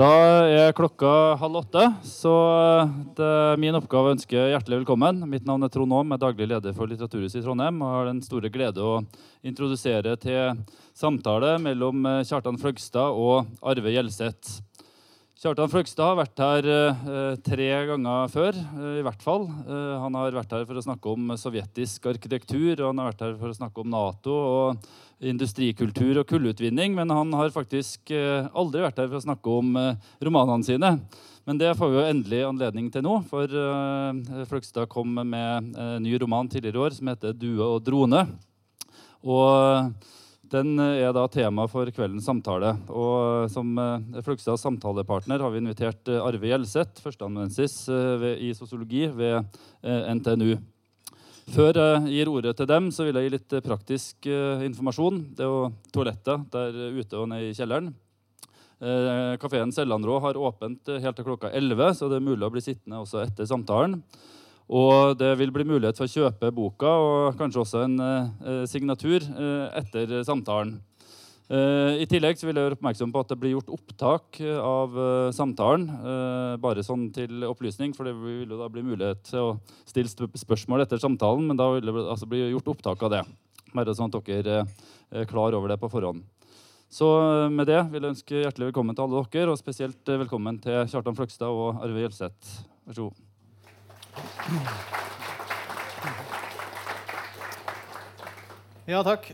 Da er klokka halv åtte, så det er min oppgave å ønske hjertelig velkommen. Mitt navn er Trond Aam, er daglig leder for Litteraturhuset i Trondheim og har den store glede å introdusere til samtale mellom Kjartan Fløgstad og Arve Gjelseth. Kjartan Fløgstad har vært her eh, tre ganger før, eh, i hvert fall. Eh, han har vært her for å snakke om sovjetisk arkitektur, og han har vært her for å snakke om Nato og industrikultur og kullutvinning. Men han har faktisk eh, aldri vært her for å snakke om eh, romanene sine. Men det får vi jo endelig anledning til nå, for eh, Fløgstad kom med en ny roman tidligere i år som heter 'Due og drone'. Og den er da tema for kveldens samtale. Og Som Fløgstads samtalepartner har vi invitert Arve Gjelseth, førsteamanuensis i sosiologi ved NTNU. Før jeg gir ordet til dem, så vil jeg gi litt praktisk informasjon. Det er jo toaletter der ute og nede i kjelleren. Kafeen Sellandrå har åpent helt til klokka 11, så det er mulig å bli sittende også etter samtalen. Og det vil bli mulighet for å kjøpe boka og kanskje også en uh, signatur eh, etter samtalen. Eh, I tillegg så vil jeg gjøre oppmerksom på at det blir gjort opptak eh, av eh, samtalen. Bare sånn til opplysning, for det vil jo da bli mulighet til å stille spørsmål etter samtalen. Men da vil det altså bli gjort opptak av det. Bare sånn at dere er klar over det på forhånd. Så med det vil jeg ønske hjertelig velkommen til alle dere, og spesielt velkommen til Kjartan Fløgstad og Arve Gjelseth. Vær så god. Ja, takk.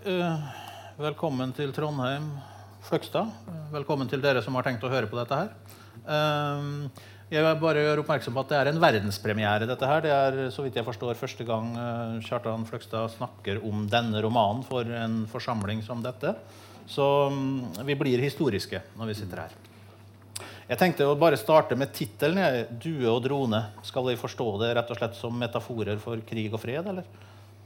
Velkommen til Trondheim, Fløgstad. Velkommen til dere som har tenkt å høre på dette her. Eh, jeg vil bare gjøre oppmerksom på at Det er en verdenspremiere. dette her. Det er så vidt jeg forstår, første gang eh, Kjartan Fløgstad snakker om denne romanen for en forsamling som dette. Så mm, vi blir historiske når vi sitter her. Jeg tenkte å bare starte med tittelen. 'Due og drone'. Skal vi forstå det rett og slett som metaforer for krig og fred? eller?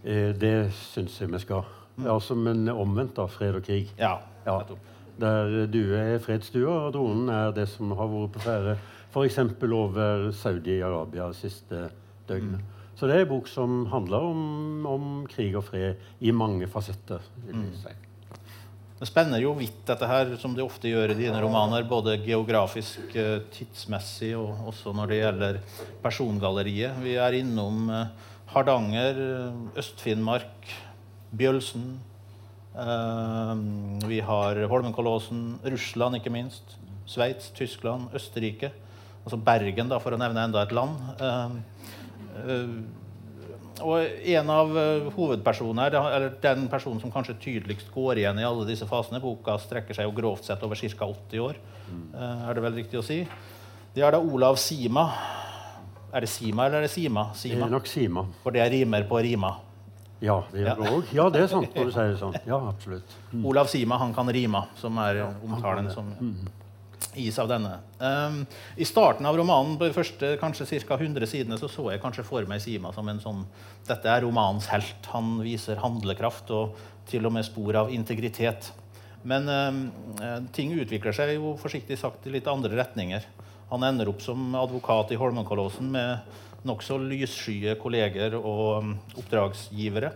Eh, det syns jeg vi skal. Ja, som en omvendt av fred og krig. Ja, ja. Der due er fredsdua, og dronen er det som har vært på ferde f.eks. over Saudi-Arabia siste døgnet. Mm. Så det er en bok som handler om, om, krig og fred i mange fasetter. vil jeg mm. si. Det spenner jo vidt, dette her, som det ofte gjør i dine romaner. Både geografisk, eh, tidsmessig og også når det gjelder persongalleriet. Vi er innom eh, Hardanger, Øst-Finnmark, Bjølsen. Vi har Holmenkollåsen, Russland, ikke minst. Sveits, Tyskland, Østerrike. Altså Bergen, da, for å nevne enda et land. Og en av uh, hovedpersonene, eller den personen som kanskje tydeligst går igjen i alle disse fasene Boka strekker seg jo grovt sett over ca. 80 år, uh, er det vel riktig å si. Det er da Olav Sima. Er det Sima eller er det Sima? Sima. Det er nok Sima. For det er rimer på rima. Ja, det er ja. ja, det er sant når du sier det sånn. Ja, absolutt. Mm. Olav Sima han kan rima, som er omtalen som mm gis av denne. Um, I starten av romanen, på de første kanskje ca. 100 sidene, så så jeg kanskje for meg Sima som en sånn Dette er romanens helt. Han viser handlekraft og til og med spor av integritet. Men um, ting utvikler seg jo forsiktig sagt i litt andre retninger. Han ender opp som advokat i Holmenkollåsen med nokså lysskye kolleger og um, oppdragsgivere.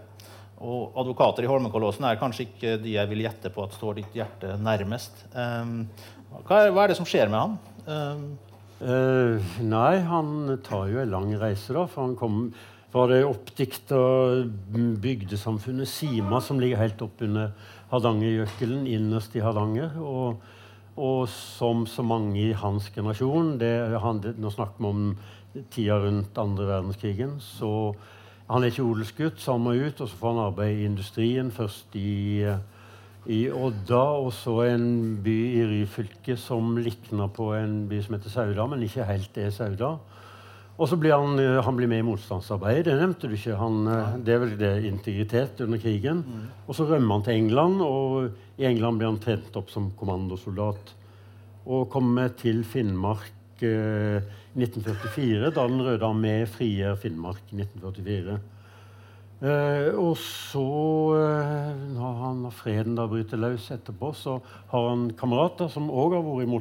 Og advokater i Holmenkollåsen er kanskje ikke de jeg vil gjette på at står ditt hjerte nærmest. Um, hva er, det som skjer med han? Uh, nei, han tar jo en lang reise, da. For han kom fra det oppdikta bygdesamfunnet Sima, som ligger helt oppunder Hardangerjøkelen, innerst i Hardanger. Og, og, som så mange i hans generasjon det, han, Nå snakker vi om tida rundt andre verdenskrigen. så Han er ikke odelsgutt, så han må ut, og så får han arbeide i industrien. Først i i Odda og så en by i Ryfylke som likner på en by som heter Sauda, men ikke helt er Sauda. Og så blir han, eh, han blir med i motstandsarbeidet. Det nevnte du ikke. Han, eh, det er vel det integritet under krigen. Mm. Og så rømmer han til England, og i England blir han trent opp som kommandosoldat. Og kommer til Finnmark eh, 1944, da Den røde armé frigjør Finnmark i 1944. Eh, og så, eh, når han når freden da bryter løs etterpå, så har han kamerater som òg har vært i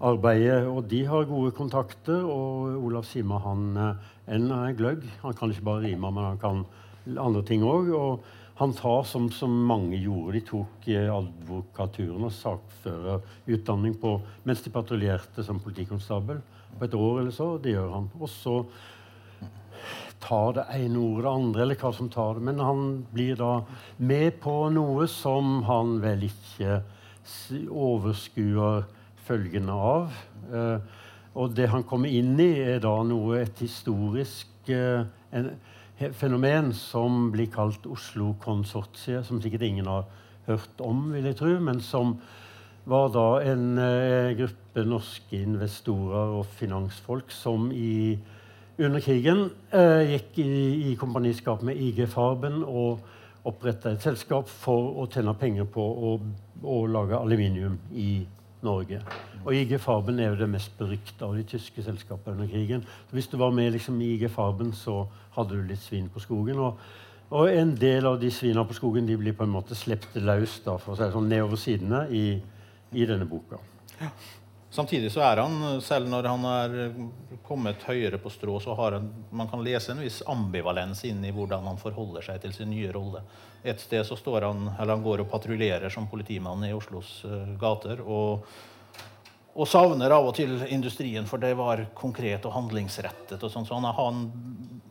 motstandsarbeidet. og de har gode kontakter. Og Olav Sima han eh, en er gløgg. Han kan ikke bare rime, men han kan andre ting òg. Og han tar, som, som mange gjorde, de tok eh, advokaturen og sakførerutdanning på, mens de patruljerte som politikonstabel på et år eller så. Det gjør han. Og så tar det ene ordet det andre, eller hva som tar det. Men han blir da med på noe som han vel ikke overskuer følgene av. Eh, og det han kommer inn i, er da noe et historisk eh, en, fenomen som blir kalt Oslo-konsortiet, som sikkert ingen har hørt om, vil jeg tro, men som var da en eh, gruppe norske investorer og finansfolk som i, under krigen gikk i, i kompaniskap med IG Farben og oppretta et selskap for å tjene penger på å, å lage aluminium i Norge. Og IG Farben er jo det mest berykta av de tyske selskapene under krigen. Så hvis du var med liksom, i IG Farben, så hadde du litt svin på skogen. Og, og en del av de svina på skogen de blir på en måte sluppet løs da, for å si det sånn, nedover sidene i, i denne boka. Ja. Samtidig så er han, selv når han er kommet høyere på strå, så har han, man kan lese en viss ambivalens inn i hvordan han forholder seg til sin nye rolle. Et sted så står han, eller han går og patruljerer som politimann i Oslos uh, gater. og og savner av og til industrien, for det var konkret og handlingsrettet. og sånn, så Han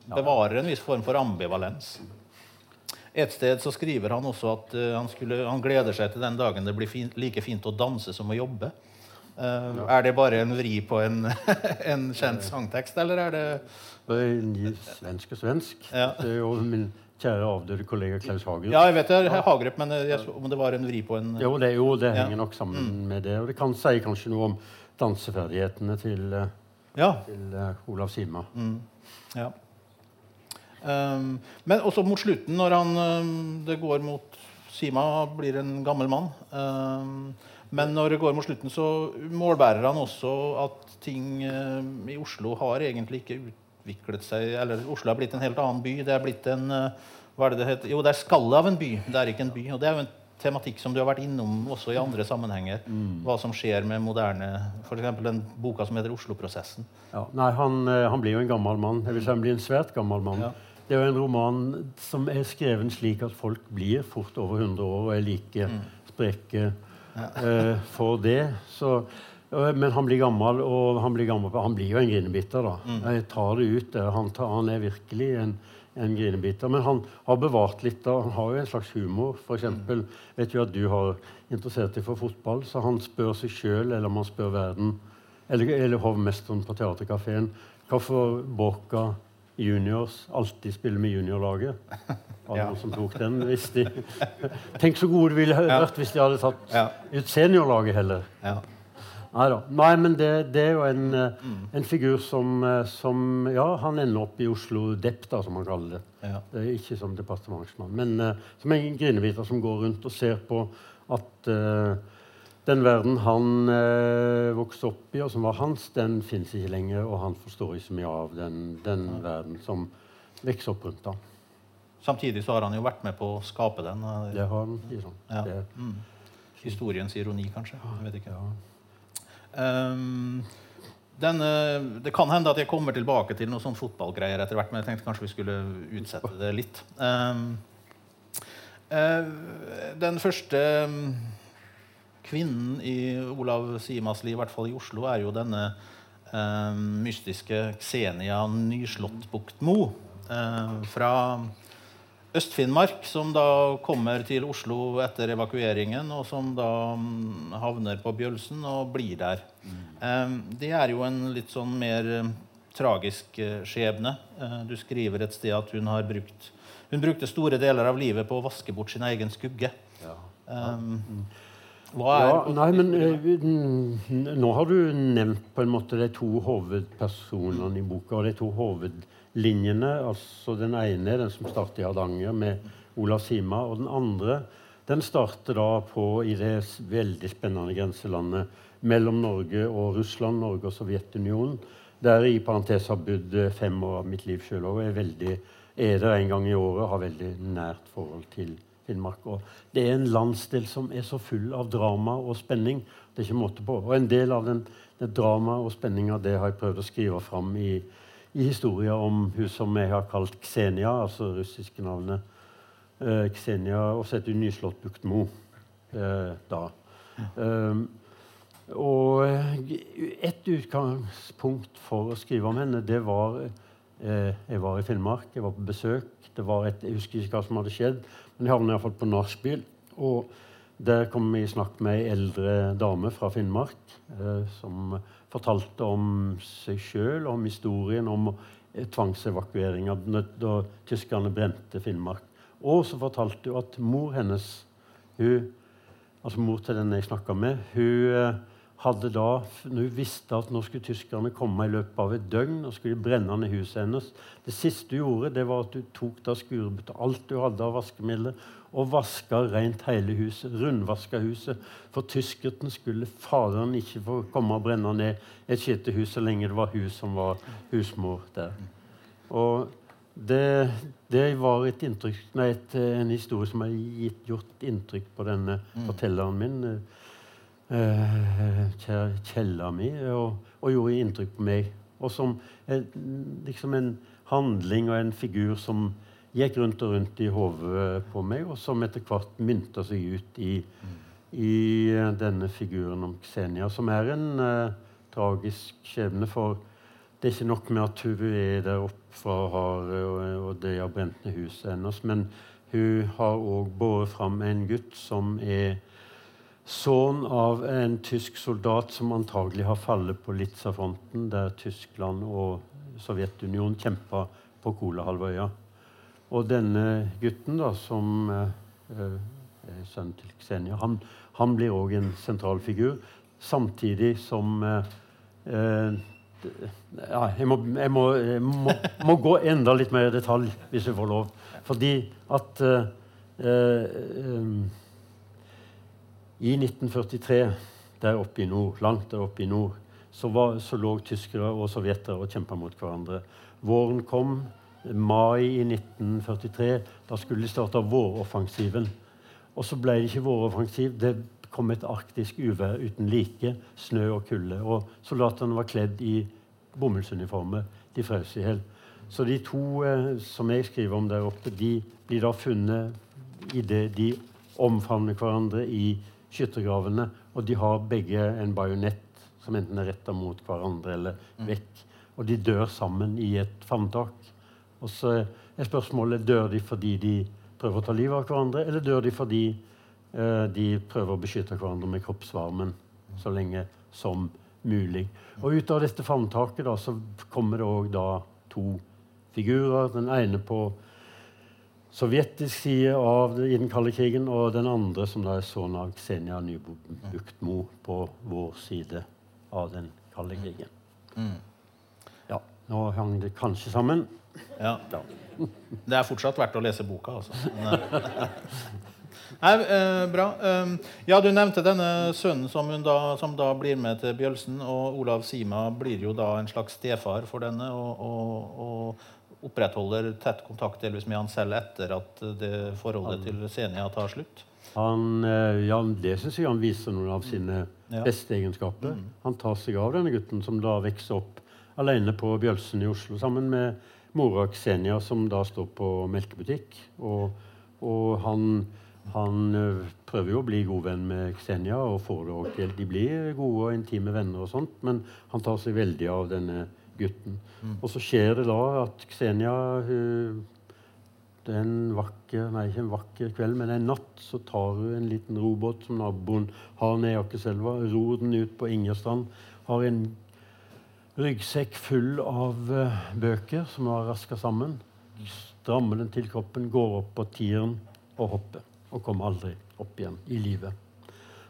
bevarer en viss form for ambivalens. Et sted så skriver han også at uh, han, skulle, han, gleder seg til den dagen det blir fin, like fint å danse som å jobbe. Uh, ja. Er det bare en vri på en, en kjent sangtekst, eller er det Svensk og svensk. Ja. Det er jo min kjære avdøde kollega Klaus Hagerup. Ja, jeg vet det er Hagerup, men jeg om det var en vri på en Jo, det, jo, det henger ja. nok sammen mm. med det. Og det kan si kanskje noe om danseferdighetene til, eh, ja. til uh, Olav Sima. Mm. Ja. Um, men også mot slutten, når han um, det går mot Sima blir en gammel mann. Um, men når det går mot slutten, så målbærer han også at ting uh, i Oslo har egentlig ikke utviklet seg Eller Oslo er blitt en helt annen by. Det er blitt en uh, hva er det det heter? Jo, det er skallet av en by. Det er ikke en by. Og det er jo en tematikk som du har vært innom også i andre sammenhenger. Mm. Hva som skjer med moderne F.eks. den boka som heter Oslo-prosessen. Ja, nei, han, han, blir jo en gammel mann. Jeg vil si han blir en svært gammel mann. Ja. Det er jo en roman som er skrevet slik at folk blir fort over 100 år og er like mm. spreke uh, for det. Så, uh, men han blir gammel, og han blir, gammel, han blir jo en grinebiter. da. Mm. Jeg tar det ut der. Han, tar, han er virkelig en, en grinebiter. Men han har bevart litt da. Han har jo en slags humor. For eksempel, mm. vet jo at du har interessert deg for fotball, så han spør seg sjøl, eller om han spør verden, eller, eller hovmesteren på teaterkafeen, hvorfor Boca juniors alltid spiller med juniorlaget. Var det ja. noen som tok den? Hvis de, tenk så gode det ville vært hvis de hadde tatt ja. ut seniorlaget heller. Ja. Neida. Nei men det, det, er jo en, eh, mm. en figur som, eh, som, Ja, han ender opp i Oslo Depp, da, som han kaller det. Ja. det er ikke som departementsmann, men uh, som en grinebiter som går rundt og ser på at uh, den verden han eh, vokste opp i, og som var hans, den fins ikke lenger. Og han forstår ikke så mye av den, den ja. verden som vokser opp rundt ham. Samtidig så har han jo vært med på å skape den. Det har han. Liksom. Ja. Det. Mm. Historiens ironi, kanskje. Jeg vet ikke. Ja. Um, den, det kan hende at jeg kommer tilbake til noen sånn fotballgreier etter hvert, men jeg tenkte kanskje vi skulle utsette det litt. Um, uh, den første um, kvinnen i Olav Simas liv, i hvert fall i Oslo, er jo denne eh, mystiske Xenia Nyslåttbuktmo eh, fra Øst-Finnmark, som da kommer til Oslo etter evakueringen, og som da um, havner på Bjølsen og blir der. Mm. Eh, det er jo en litt sånn mer eh, tragisk eh, skjebne. Du skriver et sted at hun har brukt hun brukte store deler av livet på å vaske bort sin egen skugge. Ja. Ja. Ja, nei, men uh, Nå har du nevnt på en måte de to hovedpersonene i boka. og de to hovedlinjene. altså Den ene er den som starter i Hardanger med Olav Sima. Og den andre den starter da på i det veldig spennende grenselandet mellom Norge og Russland, Norge og Sovjetunionen. Der i parentes har bodd fem år av mitt liv sjøl òg. Er, er der en gang i året og har veldig nært forhold til Finnmark. Og det er en landsdel som er så full av drama og spenning. Det er ikke måte på. Og en del av den, den drama og spenninga det har jeg prøvd å skrive fram i, i historier om hun som jeg har kalt Ksenia, altså russiske navnet eh, Xenia og så heter hun Nyslått Buktmo eh, da. Um, og et utgangspunkt for å skrive om henne, det var eh, Jeg var i Finnmark, jeg var på besøk. Det var et, Jeg husker ikke hva som hadde skjedd, men jeg havnet iallfall på nachspiel. Og der kom vi i snakk med ei eldre dame fra Finnmark eh, som fortalte om seg sjøl, om historien om eh, tvangsevakueringa da tyskerne brente Finnmark. Og så fortalte hun at mor hennes, hun, altså mor til den jeg snakka med, hun eh, hadde da, når hun visste at nå skulle tyskerne komme i løpet av et døgn og skulle brenne ned huset hennes Det siste hun gjorde, det var at hun tok da skurbet alt hun hadde av vaskemidler, og vaska rent hele huset. Rundvaska huset. For tyskerne skulle faderen ikke få komme og brenne ned et skitehus så lenge det var hun som var husmor der. Og det, det var et inntrykk, nei, et, en historie som har gjort inntrykk på denne mm. fortelleren min eh, kjella mi, og, og, gjorde inntrykk på meg. Og som eh, liksom en handling og en figur som gikk rundt og rundt i hodet på meg, og som etter hvert mynta seg ut i, i, denne figuren om Xenia, som er en eh, tragisk skjebne. For det er ikke nok med at hun er der oppe fra haret og, og det har brent ned huset hennes, men hun har òg båret fram en gutt som er Sønn av en tysk soldat som antagelig har fallet på Litzafronten, der Tyskland og Sovjetunionen kjempa på Kolahalvøya. Og denne gutten, da, som eh, er sønnen til Ksenia, han, han blir òg en sentral figur. Samtidig som eh, eh, ja, jeg, må, jeg, må, jeg må, må, gå enda litt mer i detalj, hvis jeg får lov. Fordi at eh, eh i 1943, der oppe i nord, langt der oppe i nord, så, var, så lå tyskere og sovjetere og kjempa mot hverandre. Våren kom. Mai i 1943. Da skulle de starte våroffensiven. Og så ble det ikke våroffensiv. Det kom et arktisk uvær uten like. Snø og kulde. Og soldatene var kledd i bomullsuniformer. De frøs i hjel. Så de to eh, som jeg skriver om der oppe, de blir da funnet idet de omfavner hverandre i skyttergravene, og de har begge en bajonett som enten er retta mot hverandre eller vekk. Og de dør sammen i et favntak. Og så er spørsmålet dør de fordi de prøver å ta livet av hverandre, eller dør de fordi eh, de prøver å beskytte hverandre med kroppsvarmen så lenge som mulig. Og ut av dette favntaket da, så kommer det òg to figurer. Den ene på sovjetisk side av i den kalde krigen, og den andre som da er sønnen av Ksenia Nybuktmo på vår side av den kalde krigen. Mm. Ja, nå hang det kanskje sammen. Ja. ja. Det er fortsatt verdt å lese boka, altså. Nei, eh, bra. Um, ja, Du nevnte denne sønnen som, da, som, da, blir med til Bjølsen. Og Olav Sima blir jo da en slags stefar for denne. og, og, og opprettholder tett kontakt delvis med han selv etter at det forholdet til Senia tar slutt? Han, eh, ja, Det syns jeg han viser noen av sine ja. beste egenskaper. Mm. Han tar seg av denne gutten som da vokser opp alene på Bjølsen i Oslo sammen med mora Xenia, som da står på melkebutikk. Og, og han, han, eh, prøver jo å bli god venn med Xenia og får det også til. De blir gode og intime venner, og sånt, men han tar seg veldig av denne gutten. Mm. Og så skjer det da at Ksenia hun, det er en vakker, nei, ikke en vakker kveld, men en natt så tar hun en liten robåt som naboen har nede i Akerselva, ror den ut på Ingerstrand, har en ryggsekk full av uh, bøker som har raska sammen. Strammer den til kroppen, går opp på tieren og hopper. Og kommer aldri opp igjen i livet.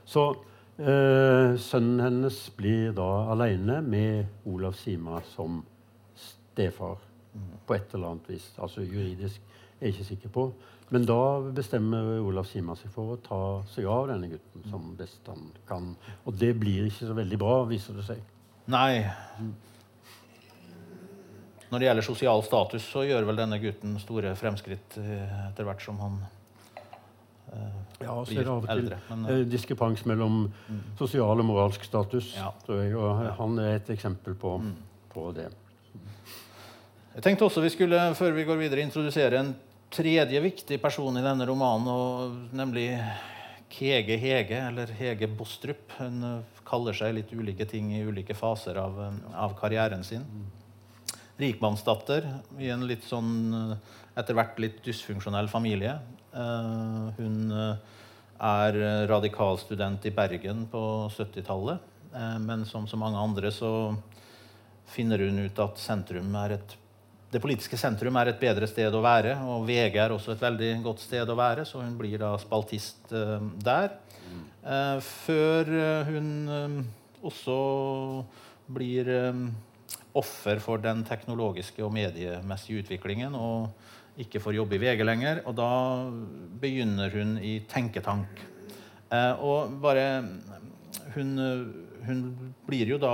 Så sønnen hennes blir da alene med Olav Sima som stefar på et eller annet vis. Altså juridisk er jeg ikke sikker på. Men da bestemmer Olav Sima seg for å ta seg av denne gutten som best han kan. Og det blir ikke så veldig bra, viser det seg. Nei. Når det gjelder sosial status, så gjør vel denne gutten store fremskritt eh, etter hvert som han Eh, ja, så er det av og til uh, diskrepans mellom mm. sosial og moralsk status. Ja. tror jeg, og. Han er et eksempel på, mm. på, det. Jeg tenkte også vi skulle, før vi går videre, introdusere en tredje viktig person i denne romanen, og nemlig Kege Hege, eller Hege Bostrup. Hun eh, kaller seg litt ulike ting i ulike faser av, eh, av karrieren sin. Rikmannsdatter i en litt sånn etter hvert litt dysfunksjonell familie. Uh, hun er radikalstudent i Bergen på 70-tallet. Uh, men som så mange andre så finner hun ut at sentrum er et det politiske sentrum er et bedre sted å være, og VG er også et veldig godt sted å være, så hun blir da spaltist der. Før hun også blir offer for den teknologiske og mediemessige utviklingen og ikke får jobbe i VG lenger. Og da begynner hun i tenketank. og bare hun, hun blir jo da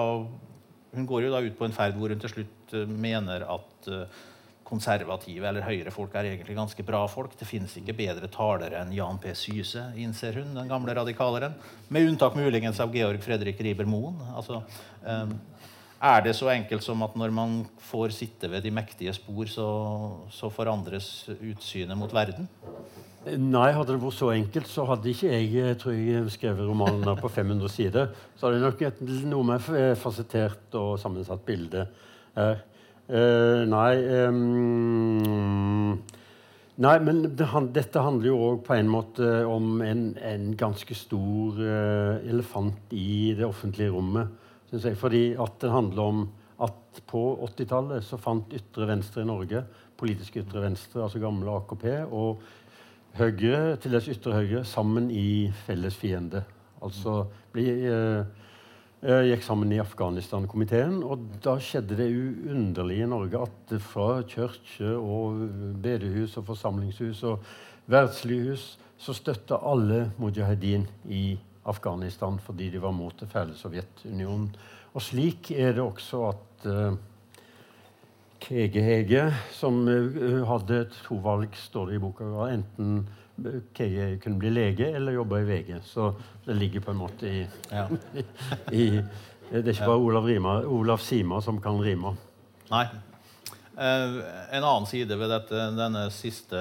hun går jo da ut på en ferd hvor hun til slutt eh, mener at eh, konservative eller høyre folk er egentlig ganske bra folk. Det fins ikke bedre talere enn Jan P. Syse, innser hun, den gamle radikaleren. Med unntak muligens av Georg Fredrik Riiber Moen. Altså, um, er det så enkelt som at når man får sitte ved de mektige spor, så, så forandres utsynet mot verden? Nei, hadde det vært så enkelt, så hadde ikke jeg, jeg tror jeg skrevet romanen på 500 sider. Så hadde det nok et noe mer fasettert og sammensatt bilde her. Uh, nei um, Nei, men det, dette handler jo òg på en måte om en, en ganske stor uh, elefant i det offentlige rommet. Synes jeg, Fordi at det handler om at på 80-tallet så fant ytre venstre i Norge, politisk ytre venstre, altså gamle AKP, og Høyre, til dels ytre høyre, sammen i felles fiende. Altså ble, eh, gikk sammen i Afghanistan-komiteen. Og da skjedde det uunderlige i Norge at fra kirke og bedehus og forsamlingshus og verdslige hus så støtta alle mujahedin i Afghanistan fordi de var mot det fæle Sovjetunionen. Og slik er det også at uh, Hege Hege, som uh, hadde to valg, står det i boka. Enten Kege kunne bli lege eller jobbe i VG. Så det ligger på en måte i, ja. i Det er ikke bare Olav, Rima, Olav Sima som kan rime. Nei. Uh, en annen side ved dette, denne siste,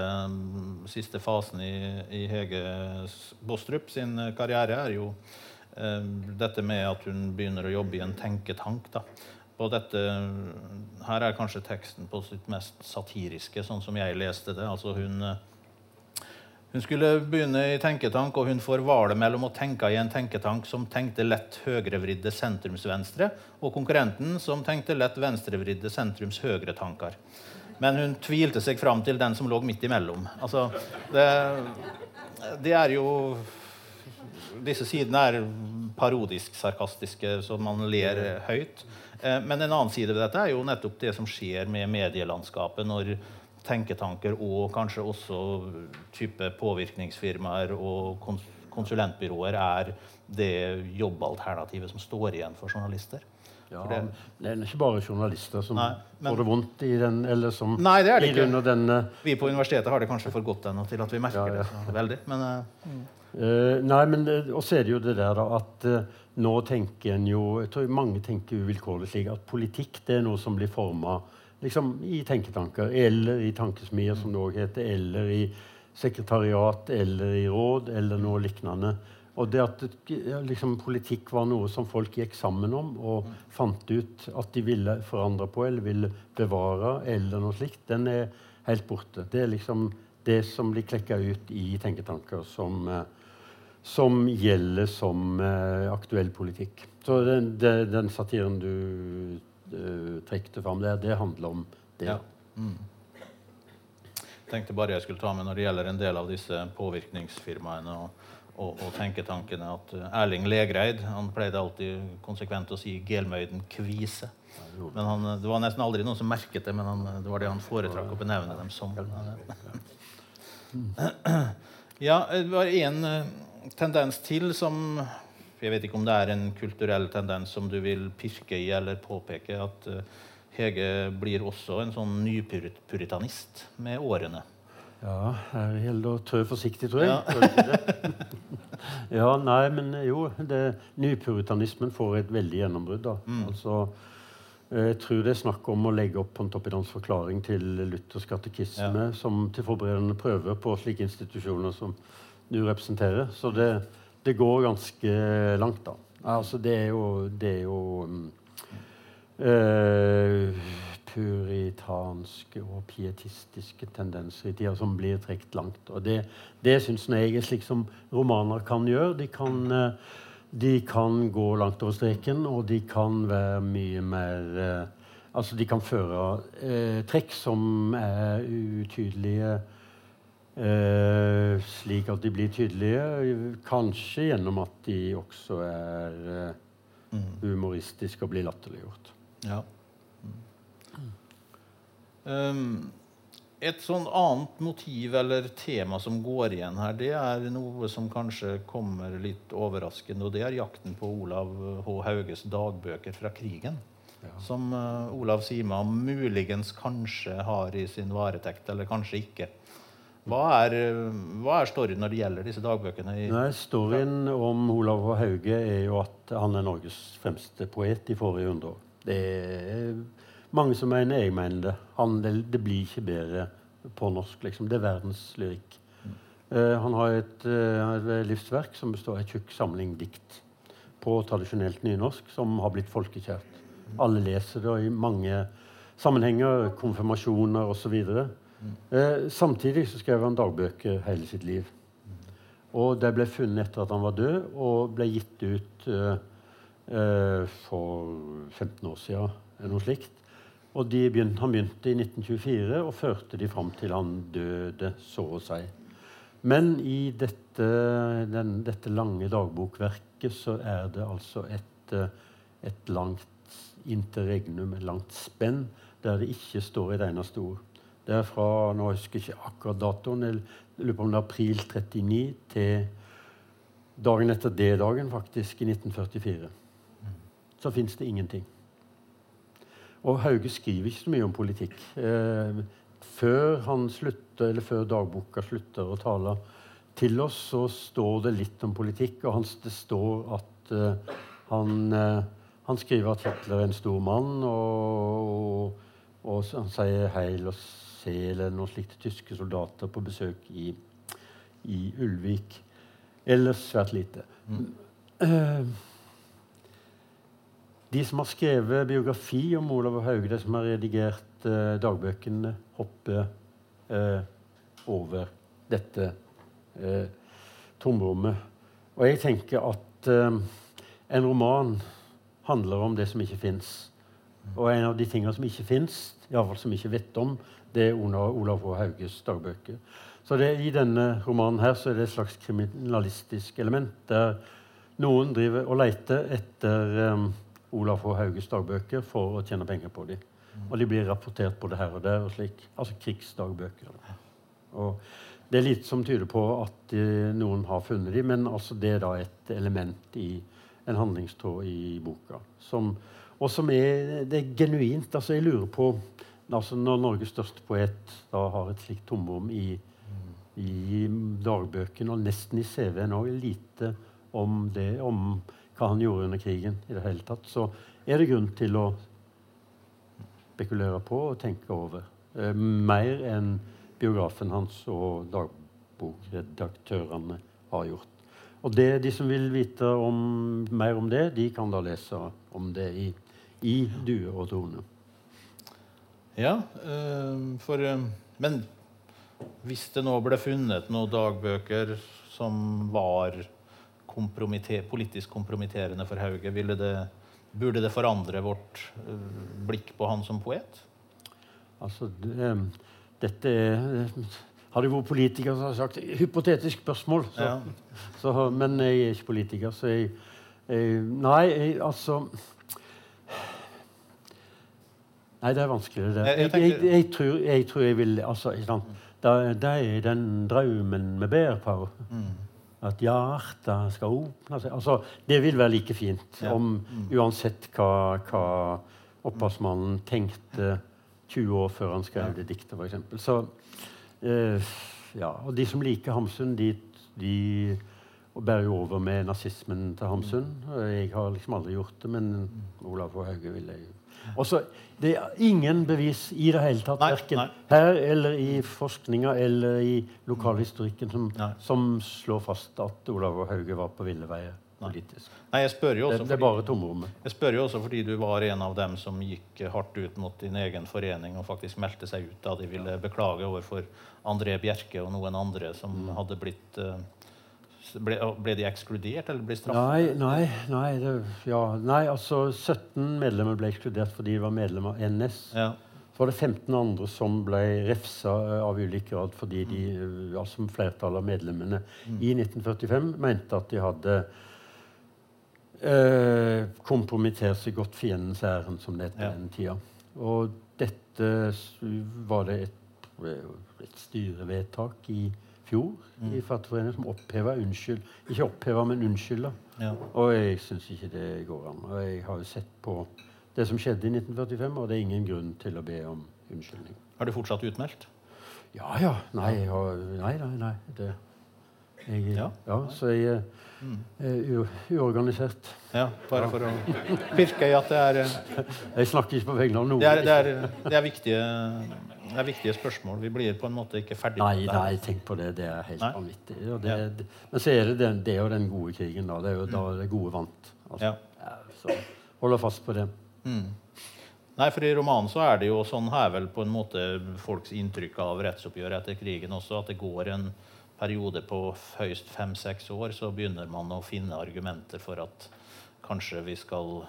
siste fasen i, i, Hege Bostrup sin karriere er jo uh, dette med at hun begynner å jobbe i en tenketank. da på dette, her er kanskje teksten på sitt mest satiriske, sånn som jeg leste det. Altså hun, hun skulle begynne i tenketank, og hun får valet mellom å tenke i en tenketank som tenkte lett høyrevridde sentrumsvenstre, og konkurrenten som tenkte lett venstrevridde sentrums-høyre-tanker. Men hun tvilte seg fram til den som lå midt imellom. Altså, det, det er jo Disse sidene er parodisk sarkastiske, så man ler høyt. Eh, men en annen side ved dette er jo nettopp det som skjer med medielandskapet når tenketanker og kanskje også type påvirkningsfirmaer og konsulentbyråer er det jobbalternativet som står igjen for journalister. Ja, det, det, er ikke bare journalister som nei, men, får det vondt i den eller som Nei, det er det ikke. Denne... Vi på universitetet har det kanskje for godt ennå til at vi merker ja, ja. det veldig. Men, mm. uh, nei, men og så er det jo det der da, at uh, nå tenker en jo jeg tror Mange tenker uvilkårlig slik at politikk det er noe som blir forma liksom, i tenketanker, eller i tankesmier, som det òg heter, eller i sekretariat, eller i råd, eller noe lignende. Og det at liksom, politikk var noe som folk gikk sammen om og fant ut at de ville forandre på eller ville bevare, eller noe slikt, den er helt borte. Det er liksom det som blir klekka ut i tenketanker som eh, som gjelder som uh, aktuell politikk. Så den, den satiren du uh, trekte fram der, det handler om det. Ja. Mm. tenkte bare jeg skulle ta med når det gjelder en del av disse påvirkningsfirmaene og, og, og tenketankene, at uh, Erling Legreid han pleide alltid konsekvent å si 'Gelmøyden kvise'. Men han, Det var nesten aldri noen som merket det, men han, det var det han foretrakk å benevne dem som. Ja, det var en tendens til som Jeg vet ikke om det er en kulturell tendens som du vil pirke i eller påpeke, at uh, Hege blir også en sånn nypuritanist med årene. Ja, her gjelder det å trø forsiktig, tror jeg. Ja. ja, nei, men jo, det, nypuritanismen får et veldig gjennombrudd. da. Mm. Altså, Jeg tror det er snakk om å legge opp Pontoppidans forklaring til Luthers katekisme som til forberedende prøve på slike institusjoner som du representerer. Så det, det går ganske langt, da. Altså, det er jo, det er jo uh, puritanske og pietistiske tendenser i tida som blir trukket langt. Og det, det syns jeg er slik som romaner kan gjøre. De kan uh, de kan gå langt over streken, og de kan være mye mer eh, Altså, de kan føre eh, trekk som er utydelige, eh, slik at de blir tydelige. Kanskje gjennom at de også er eh, mm. humoristiske og blir latterliggjort. Ja. Mm. Um, et sånn annet motiv eller tema som går igjen her, det er noe som kanskje kommer litt overraskende, og det er jakten på Olav H. Hauges dagbøker fra krigen. Ja. Som uh, Olav Sima muligens kanskje har i sin varetekt, eller kanskje ikke. Hva er, hva er storyen når det gjelder disse dagbøkene? Nei, storyen om Olav H. Hauge er jo at han er Norges fremste poet i forrige hundre år. Det er mange som mener jeg mener det. Han, det, det blir ikke bedre på norsk. Liksom. Det er verdenslyrikk. Mm. Uh, han har et, uh, et, livsverk som består av en tjukk samling dikt på tradisjonelt nynorsk som har blitt folkekjært. Mm. Alle leser det i mange sammenhenger, konfirmasjoner osv. Mm. Uh, samtidig så skrev han dagbøker hele sitt liv. Og det ble funnet etter at han var død, og ble gitt ut eh, for 15 år siden. Eller noe slikt. Og begynte, Han begynte i 1924 og førte de fram til han døde, så å si. Men i dette, den, dette lange dagbokverket så er det altså et, et langt interregnum, et langt spenn, der det ikke står et eneste ord. Det er fra nå husker jeg ikke akkurat datoen, jeg lurer på om det er april 39 til dagen etter det dagen, faktisk, i 1944. Så fins det ingenting. Og Hauge skriver ikke så mye om politikk. Eh, før, slutter, eller før dagboka slutter å tale til oss, så står det litt om politikk. Og han, det står at eh, han, eh, han, skriver at Hitler er en stor mann, og, og, og han sier 'heil og sel' eller noe slikt tyske soldater på besøk i, i Ulvik. Ellers svært lite. Mm. Uh, de som har skrevet biografi om Olav Hauge, de som har redigert eh, dagbøkene, hopper eh, over dette eh, tomrommet. Og jeg tenker at eh, en roman handler om det som ikke fins. Og en av de tingene som ikke fins, iallfall som vi ikke vet om, det er Olav H. Hauges dagbøker. Så det, I denne romanen her så er det et slags kriminalistisk element der noen driver og leter etter um, Olav H. Hauges dagbøker for å tjene penger på dem. Mm. Og de blir rapportert både her og der. og slik. Altså krigsdagbøker. Og det er litt som tyder på at uh, noen har funnet dem, men altså det er da et element i en handlingstråd i boka. Som, og som er, det er genuint. altså Jeg lurer på altså Når Norges største poet da har et slikt tomrom i, i dagbøkene, og nesten i CV-en òg, lite om det, om hva han gjorde under krigen, i det hele tatt, så er det grunn til å spekulere på og tenke over. Eh, mer enn biografen hans og dagbokredaktørene har gjort. Og det, De som vil vite om, mer om det, de kan da lese om det i, i Due og Tone. Ja, øh, for øh, Men hvis det nå ble funnet noen dagbøker som var kompromitter, politisk kompromitterende for Hauge? Det, burde det forandre vårt uh, blikk på han som poet? Altså, det, dette Har Hadde jeg vært politiker, så hadde jeg sagt hypotetisk spørsmål. Så, ja. så, men jeg er ikke politiker, så jeg, jeg Nei, jeg, altså Nei, det er vanskelig, det. Jeg, jeg, jeg, tror, jeg tror jeg vil altså, Det er den drømmen vi ber på. Mm at hjertet skal åpne seg altså, Det vil være like fint om mm. uansett hva, hva opphavsmannen tenkte 20 år før han skrev det diktet, f.eks. Så eh, ja, Og de som liker Hamsun, de, de bærer jo over med nazismen til Hamsun. Jeg har liksom aldri gjort det, men Olav og Hauge vil jeg Også, det er ingen bevis i det hele tatt, verken her eller i forskninga eller i lokalhistorikken, som, som slår fast at Olav og Hauge var på ville veier politisk. Nei, jeg spør jo også det fordi, jeg spør jo også fordi du var en av dem som gikk hardt ut mot din egen forening og faktisk meldte seg ut da de ville beklage overfor André Bjerke og noen andre som Mm. hadde blitt eh, ble, ble de ekskludert eller ble straffet? Nei, nei, nei, det, ja, nei, altså 17 medlemmer ble ekskludert fordi de var medlem av NS. Ja. Så var det 15 andre som ble refsa eh, av ulik grad fordi de, ja, som flertallet av medlemmene i 1945 mente at de hadde eh, kompromittert seg godt fiendens ærend, som det het på Ja. den tida. Og dette var det et, et styrevedtak i fjor i Fattigforeningen som oppheva unnskyld. Ikke oppheva, men unnskylda. Ja. Og jeg syns ikke det går an. Og jeg har jo sett på det som skjedde i 1945, og det er ingen grunn til å be om unnskyldning. Er du fortsatt utmeldt? Ja, ja. Nei, nei, nei. nei det, jeg, Ja. ja. Så jeg er u uorganisert. Ja, bare for å pirke i at det er eh, Jeg snakker ikke på vegne av noen. Det er, det, er, det, er viktige, det er viktige spørsmål. Vi blir på en måte ikke ferdig Nei, nei, tenk på det. Det er helt Nei. vanvittig. Det, det, men så er det, den, det er jo den gode krigen, da. Det er jo da det gode vant. Altså, Ja. så holder fast på det. Mm. Nei, for I romanen så er det jo sånn her vel på en måte folks inntrykk av rettsoppgjøret etter krigen også, at det går en periode på høyst fem-seks år, så begynner man å finne argumenter for at kanskje vi skal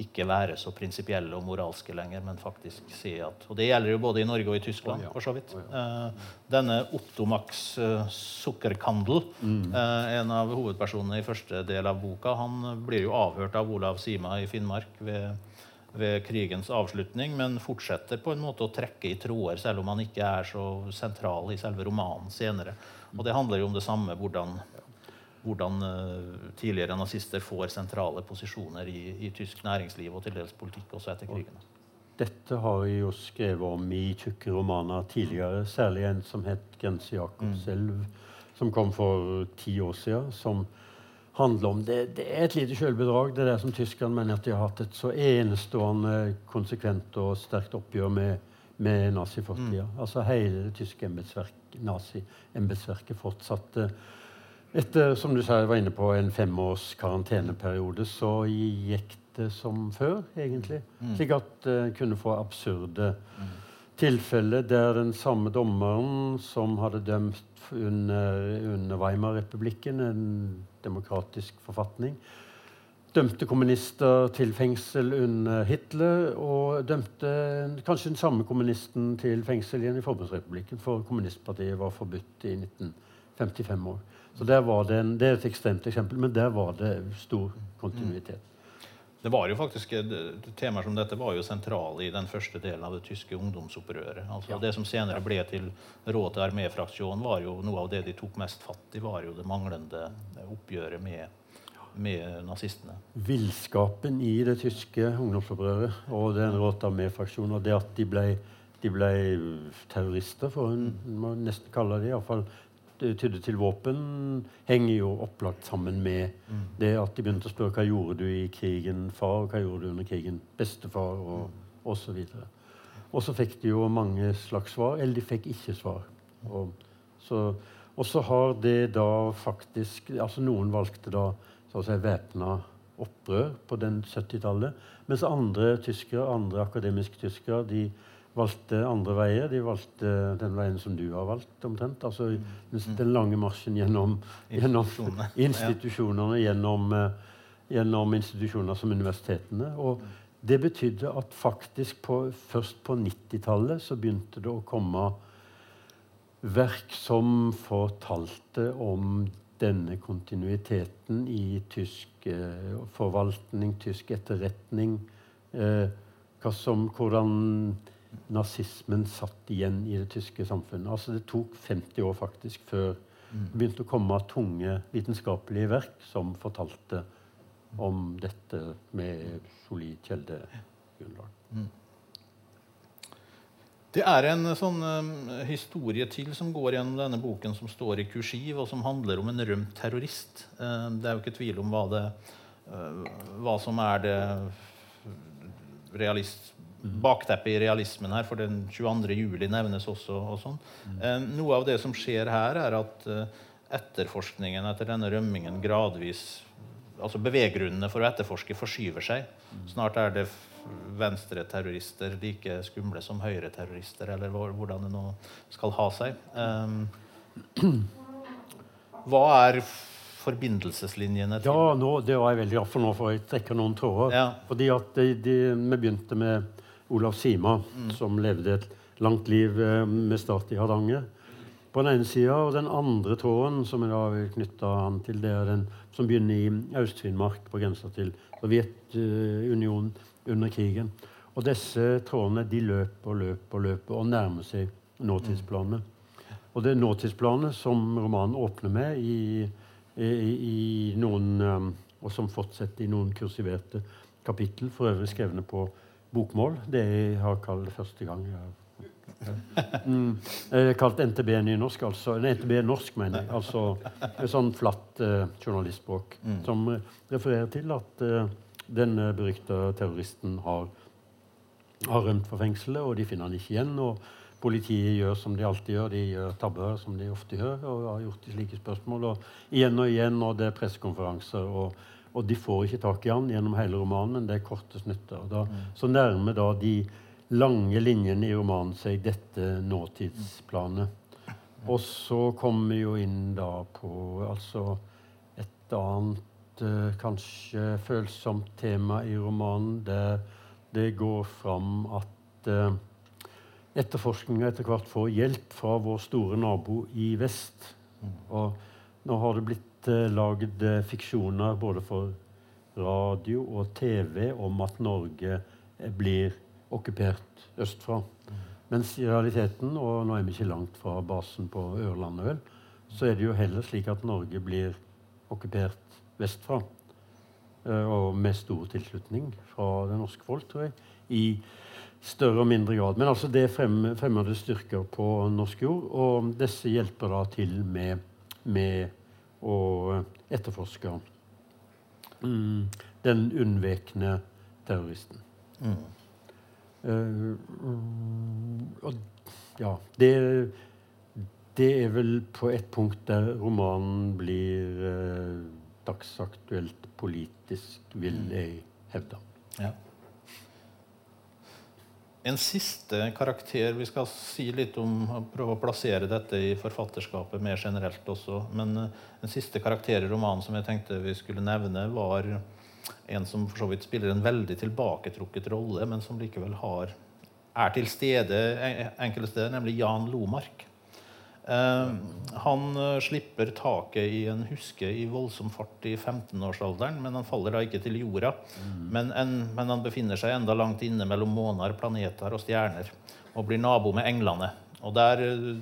ikke være så prinsipielle og moralske lenger, men faktisk si at Og det gjelder jo både i Norge og i Tyskland, for så vidt. Eh, denne Ottomax eh, Sukkerkandel, eh, en av hovedpersonene i første del av boka, han blir jo avhørt av Olav Sima i Finnmark ved, ved krigens avslutning, men fortsetter på en måte å trekke i tråder, selv om han ikke er så sentral i selve romanen senere. Og det handler jo om det samme, hvordan hvordan eh, tidligere nazister får sentrale posisjoner i, i tysk næringsliv og til dels politikk også etter krigen. Dette har vi jo skrevet om i tjukke romaner tidligere. Særlig en som het 'Grense Jakobselv', som kom for ti år siden. Som handler om Det, det er et lite sjølbedrag, Det er det som tyskerne mener at de har hatt et så enestående konsekvent og sterkt oppgjør med, med nazifortida. Altså hele det tyske embetsverk- nazi-embetsverket fortsatte etter som du sa, jeg var inne på, en femårs karanteneperiode, så gikk det som før, egentlig. Slik at en kunne få absurde tilfeller der den samme dommeren som hadde dømt under, under Weimar-republikken, en demokratisk forfatning, dømte kommunister til fengsel under Hitler, og dømte kanskje den samme kommunisten til fengsel igjen i Forbundsrepublikken, for kommunistpartiet var forbudt i 1955 år. Så der var det, en, det er et ekstremt eksempel, men der var det stor kontinuitet. Det var jo faktisk, eh, Temaer som dette var jo sentrale i den første delen av det tyske ungdomsopprøret. Altså Det som senere ble til Råd til arméfraksjonen, var jo noe av det de tok mest fatt i, var jo det manglende oppgjøret med, med nazistene. Villskapen i det tyske ungdomsopprøret og den Rotarmé-fraksjonen, og det at de ble, de ble terrorister, for en må nesten kalle det iallfall tydde til våpen, henger jo opplagt sammen med det at de begynte å spørre hva gjorde du i krigen, far, hva gjorde du under krigen, bestefar, og osv. Og så fikk de jo mange slags svar, eller de fikk ikke svar. Og så, og så har det da faktisk altså Noen valgte da så å si væpna opprør på den 70-tallet, mens andre tyskere, andre akademiske tyskere de valgte andre veier. De valgte den veien som du har valgt, omtrent. Altså den, den lange marsjen gjennom, gjennom Institusjonene. gjennom, eh, gjennom institusjoner som universitetene. Og det betydde at faktisk på, først på 90-tallet så begynte det å komme verk som fortalte om denne kontinuiteten i tysk eh, forvaltning, tysk etterretning. Eh, som, hvordan nazismen satt igjen i det tyske samfunnet. Altså Det tok 50 år faktisk før det begynte å komme tunge vitenskapelige verk som fortalte om dette med solid kjeldegrunnlag. Det er en sånn eh, historie til som går gjennom denne boken, som står i kursiv, og som handler om en rømt terrorist. Uh, det er jo ikke tvil om hva, det, uh, hva som er det realist, bakteppet i realismen her, for den 22. juli nevnes også. og sånn. Eh, noe av det som skjer her, er at eh, etterforskningen etter denne rømmingen gradvis altså Beveggrunnene for å etterforske forskyver seg. Snart er det venstreterrorister like skumle som høyreterrorister, eller hvordan det nå skal ha seg. Eh, hva er forbindelseslinjene til Ja, nå, det var jeg veldig glad for nå, for jeg trekker noen tråder. Ja. Fordi at de, de, Vi begynte med Olav Sima, mm. som levde et langt liv eh, med start i Hardanger. På den ene sida, og den andre tråden som jeg da vil knytte an til, det er den som begynner i Øst-Finnmark, på grensa til Sovjetunionen under krigen. Og disse trådene de løper og løper og løper og nærmer seg nåtidsplanene. Og det er nåtidsplanet som romanen åpner med i, i, i noen um, Og som fortsetter i noen kursiverte kapittel, for øvrig skrevne på bokmål. Det jeg har kalt første gang. Mm, kalt NTB nynorsk, altså. NTB norsk, mener jeg. Altså et sånn flatt uh, journalistspråk mm. som refererer til at uh, denne berykta terroristen har, har rømt fra fengselet, og de finner han ikke igjen. og Politiet gjør som de alltid gjør, de gjør tabber som de ofte gjør. og har gjort i slike spørsmål, og Igjen og igjen, og det er pressekonferanser. Og, og, de får ikke tak i han gjennom hele romanen, men det er korte snutter. Da, mm. Så nærmer da de lange linjene i romanen seg dette nåtidsplanet. Og så kommer vi jo inn da på altså et annet uh, kanskje følsomt tema i romanen, der det går fram at uh, etterforskninga etter hvert får hjelp fra vår store nabo i vest. Og nå har det blitt uh, lagd uh, fiksjoner både for radio og TV om at Norge uh, blir okkupert østfra. Mm. Mens i realiteten, og nå er vi ikke langt fra basen på Ørlandet, vel, så er det jo heller slik at Norge blir okkupert vestfra. og med stor tilslutning fra det norske folk, tror jeg. i større og mindre grad. Men altså det fremmer frem, fremmede styrker på norsk jord, og disse hjelper da til med, med å etterforske mm, den unnvekne terroristen. Mm. Uh, og ja det, det, er vel på et punkt der romanen blir uh, dagsaktuelt politisk, vil mm. jeg hevde. Ja. En siste karakter Vi skal si litt om prøve å plassere dette i forfatterskapet mer generelt også. Men eh, en siste karakter i romanen som jeg tenkte vi skulle nevne, var en som for så vidt spiller en veldig tilbaketrukket rolle, men som likevel har, er til stede enkelte steder, nemlig Jan Lomark. Uh, han uh, slipper taket i en huske i voldsom fart i 15-årsalderen, men han faller da ikke til jorda. Mm. Men, en, men, han befinner seg enda langt inne mellom måner, planeter og stjerner og blir nabo med englene. Og der uh,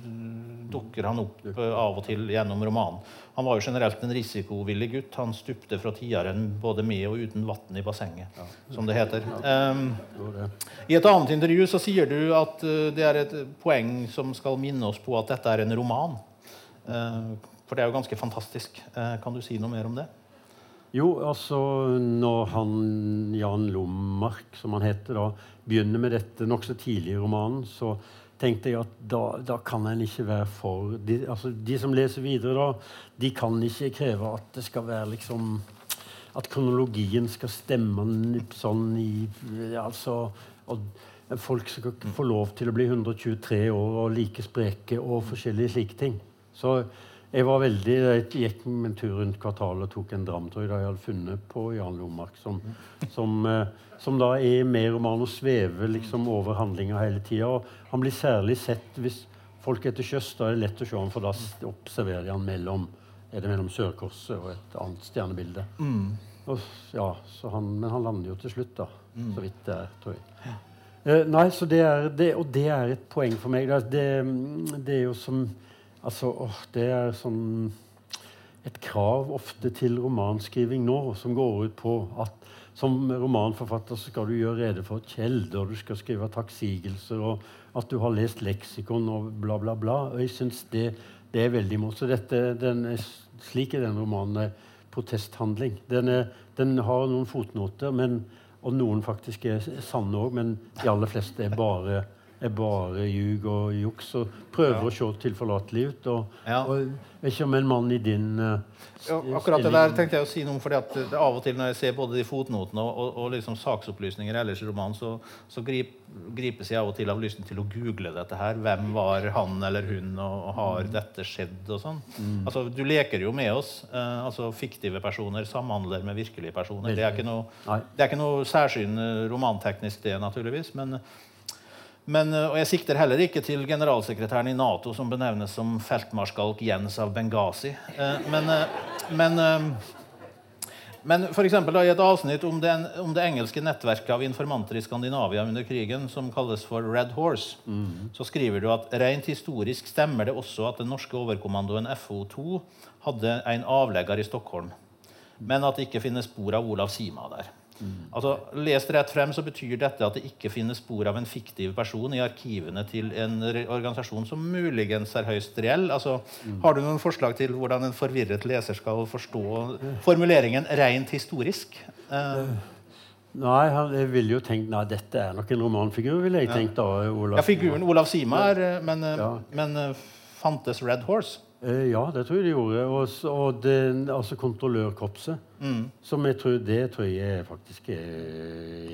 dukker han opp av og til gjennom romanen. Han var jo generelt en risikovillig gutt. Han stupte fra tiaren både med og uten vann i bassenget, som det heter. Um, I et annet intervju så sier du at uh, det er et poeng som skal minne oss på at dette er en roman. Uh, for det er jo ganske fantastisk. Uh, kan du si noe mer om det? Jo, altså når han Jan Lommark, som han heter, da, begynner med dette nokså tidlig i romanen, så tenkte jeg at da, da kan en ikke være for de, altså, de, som leser videre, da, de kan ikke kreve at det skal være liksom At kronologien skal stemme sånn i altså, Folk skal få lov til å bli 123 år og like spreke og forskjellige slike ting. Så jeg var veldig, jeg gikk en tur rundt kvartalet og tok en dram da jeg hadde funnet på Jan Lomark, som, som, eh, som, da er med romanen og svever liksom over handlinga hele tida. Han blir særlig sett hvis folk er til sjøs. Da er det lett å se ham, for da observerer de han mellom, er det mellom Sørkorset og et annet stjernebilde. Mm. Og, ja, han, men han lander jo til slutt, da. Mm. Så vidt det er, tror jeg. Eh, nei, så det er, det, Og det er et poeng for meg. Det, det er jo som Altså, Det er sånn et krav ofte til romanskriving nå, som går ut på at som romanforfatter så skal du gjøre rede for kjelder, du skal skrive takksigelser, og at du har lest leksikon og bla, bla, bla. Og jeg syns det, det, er veldig morsomt. Slik er den romanen en protesthandling. Den, er, den, har noen fotnoter, men og noen faktisk er sanne òg, men de aller fleste er bare er bare ljug og juks og prøver Ja. å se tilforlatelig ut. Og, Ja. og ikke om en mann i din uh, Ja, akkurat det der tenkte jeg å si noe om, fordi at det av og til når jeg ser både de fotnotene og, og, og liksom saksopplysninger ellers i romanen, så, så grip, gripes jeg av og til av lysten til å google dette her. Hvem var han eller hun, og, har dette skjedd, og sånn. Altså, du leker jo med oss. Uh, altså Fiktive personer samhandler med virkelige personer. Det er ikke noe, Nei. det er ikke noe særsyn eh, romanteknisk, det, naturligvis. men men, eh, og jeg sikter heller ikke til generalsekretæren i Nato, som benevnes som feltmarskalk Jens av Benghazi. Eh, Men, eh, men, men for eksempel, i et avsnitt om det, om det engelske nettverket av informanter i Skandinavia under krigen, som kalles for Red Horse, så skriver du at rent historisk stemmer det også at den norske overkommandoen FO2 hadde en avlegger i Stockholm, men at det ikke finnes spor av Olav Sima der. Altså, Lest rett frem så betyr dette at det ikke finnes spor av en fiktiv person i arkivene til en organisasjon som muligens er høyst reell. Altså, Har du noen forslag til hvordan en forvirret leser skal forstå formuleringen rent historisk? Uh, Nei, jeg ville jo tenkt Nei, dette er nok en romanfigur, ville jeg tenkt da. Olav. ja, figuren Olav Sima er eh, Men, eh, Ja. men fantes Red Horse? Eh, ja, det tror jeg de gjorde. Og, og det, altså kontrollørkorpset. Som jeg tror, det tror jeg faktisk er,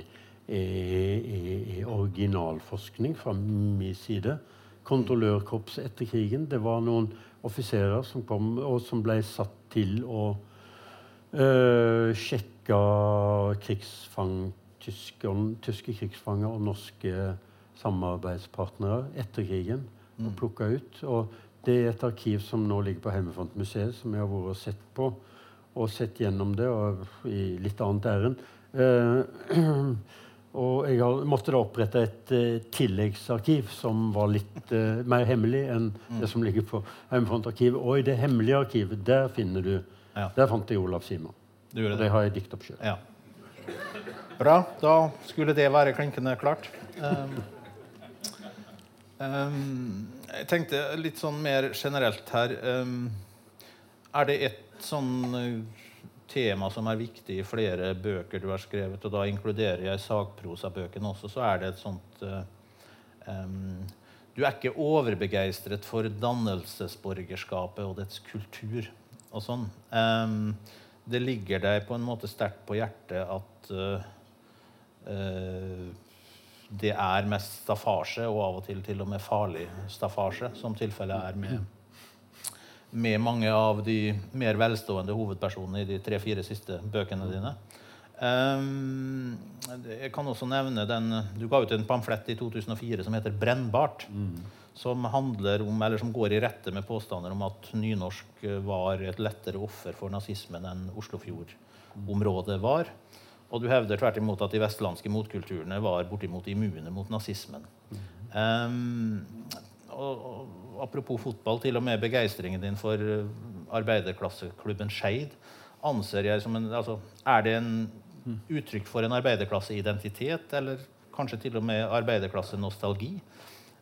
er, er, er originalforskning fra min side. Kontrollørkorpset etter krigen. Det var noen offiserer som kom, og som ble satt til å øh, sjekke krigsfang, tyske, tyske krigsfanger og norske samarbeidspartnere etter krigen. Og plukka ut. Og det er et arkiv som nå ligger på Heimefrontmuseet, som jeg har vært og sett på. Og sett gjennom det og i litt annet ærend. Uh, og jeg har, måtte da opprette et uh, tilleggsarkiv som var litt uh, mer hemmelig enn det som ligger på Heimefrontarkivet. Og i det hemmelige arkivet, der finner du Ja. Der fant jeg Olav Sima. Du det? det har jeg dikt opp sjøl. Ja. Bra. Da skulle det være klinkende klart. Um, um, jeg tenkte litt sånn mer generelt her um, Er det et sånn uh, tema som er viktig i flere bøker du har skrevet, og da inkluderer jeg sakprosabøkene også, så er det et sånt uh, um, Du er ikke overbegeistret for dannelsesborgerskapet og dets kultur og sånn. Det ligger deg på en måte sterkt på hjertet at uh, uh, det er mest staffasje, og av og til til og med farlig staffasje, som tilfellet er med, med mange av de mer velstående hovedpersonene i de tre-fire siste bøkene dine. Um, jeg kan også nevne den Du ga ut en pamflett i 2004 som heter 'Brennbart'. Som handler om, eller som går i rette med påstander om at nynorsk var et lettere offer for nazismen enn Oslofjord-området var. Og du hevder tvert imot at de vestlandske motkulturene var bortimot immune mot nazismen. Um, og, og, apropos fotball, til og med begeistringen din for eh, arbeiderklasseklubben Skeid anser jeg som en altså, Er det en uttrykk for en arbeiderklasseidentitet, eller kanskje til og med arbeiderklassenostalgi?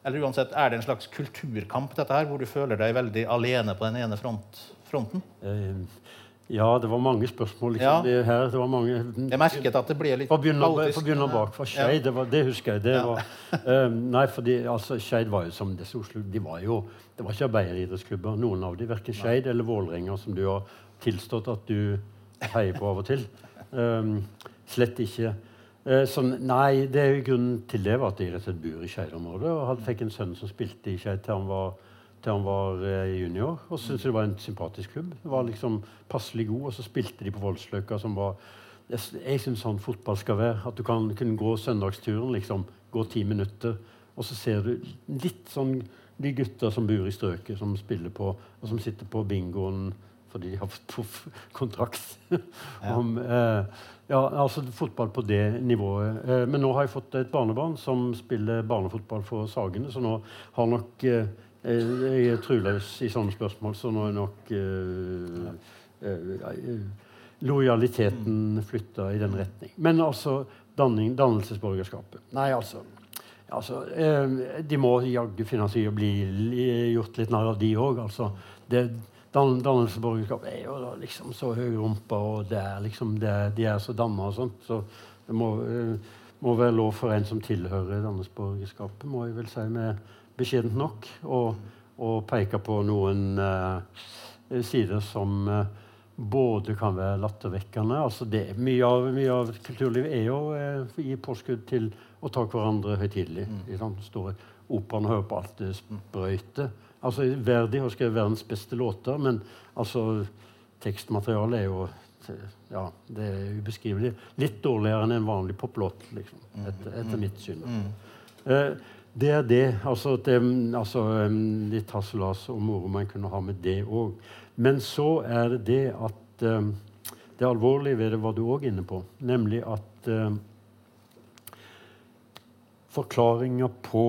Eller uansett, er det en slags kulturkamp, dette her, hvor du føler deg veldig alene på den ene front, fronten? Eh, ja, det var mange spørsmål liksom, Ja. det her. Det var mange Jeg merket at det ble litt kaotisk. begynne bakfra. Skeid, det, det husker jeg. Det Ja. var, eh, nei, fordi altså, Skeid var jo som disse Oslo de var jo, Det var ikke arbeideridrettsklubber, noen av dem. Verken Skeid eller Vålerenga, som du har tilstått at du heier på av og til. Um, slett ikke. Uh, så nei, det er jo grunnen til det var at jeg rett og slett bor i Skeid-området. Og hadde, fikk en sønn som spilte i Skeid til han var, til han var eh, junior. Og syntes det var en sympatisk klubb. Det var liksom passelig god. Og så spilte de på Voldsløkka, som var jeg, jeg syns sånn fotball skal være. At du kan kunne gå søndagsturen, liksom. Gå ti minutter, og så ser du litt sånn de gutta som bor i strøket, som spiller på, og som sitter på bingoen fordi de har fått kontrakt. Om, eh, ja, altså fotball på det nivået. Eh, men nå har jeg fått et barnebarn som spiller barnefotball for Sagene, så nå har nok eh, Jeg er truløs i sånne spørsmål, så nå er nok eh, eh, eh, lojaliteten flytta i den retning. Men altså danning, dannelsesborgerskapet. Nei, altså Altså, eh, de må jaggu finne seg i å bli gjort litt narr av, de òg. Altså, dan, Dannelsesborgerskap er jo da liksom så høyrumpa, og det er liksom det, de er så danna og sånt. Så det må, uh, må være lov for en som tilhører Dannelsesborgerskapet, må jeg vel si med beskjedent nok, og peke på noen uh, sider som uh, både kan være lattervekkende altså det, mye, av, mye av kulturlivet er jo eh, gi påskudd til å ta hverandre høytidelig. Mm. Store operaen og hører på alt det sprøyte. Altså, Verdi har skrevet verdens beste låter, men altså, tekstmaterialet er jo ja, det er ubeskrivelig. Litt dårligere enn en vanlig poplåt, liksom, etter, etter, mitt syn. Uh, det er det. Altså, det, altså litt hasselas og moro man kunne ha med det òg. Men så er det det at det alvorlige ved det var du òg inne på, nemlig at um, forklaringa på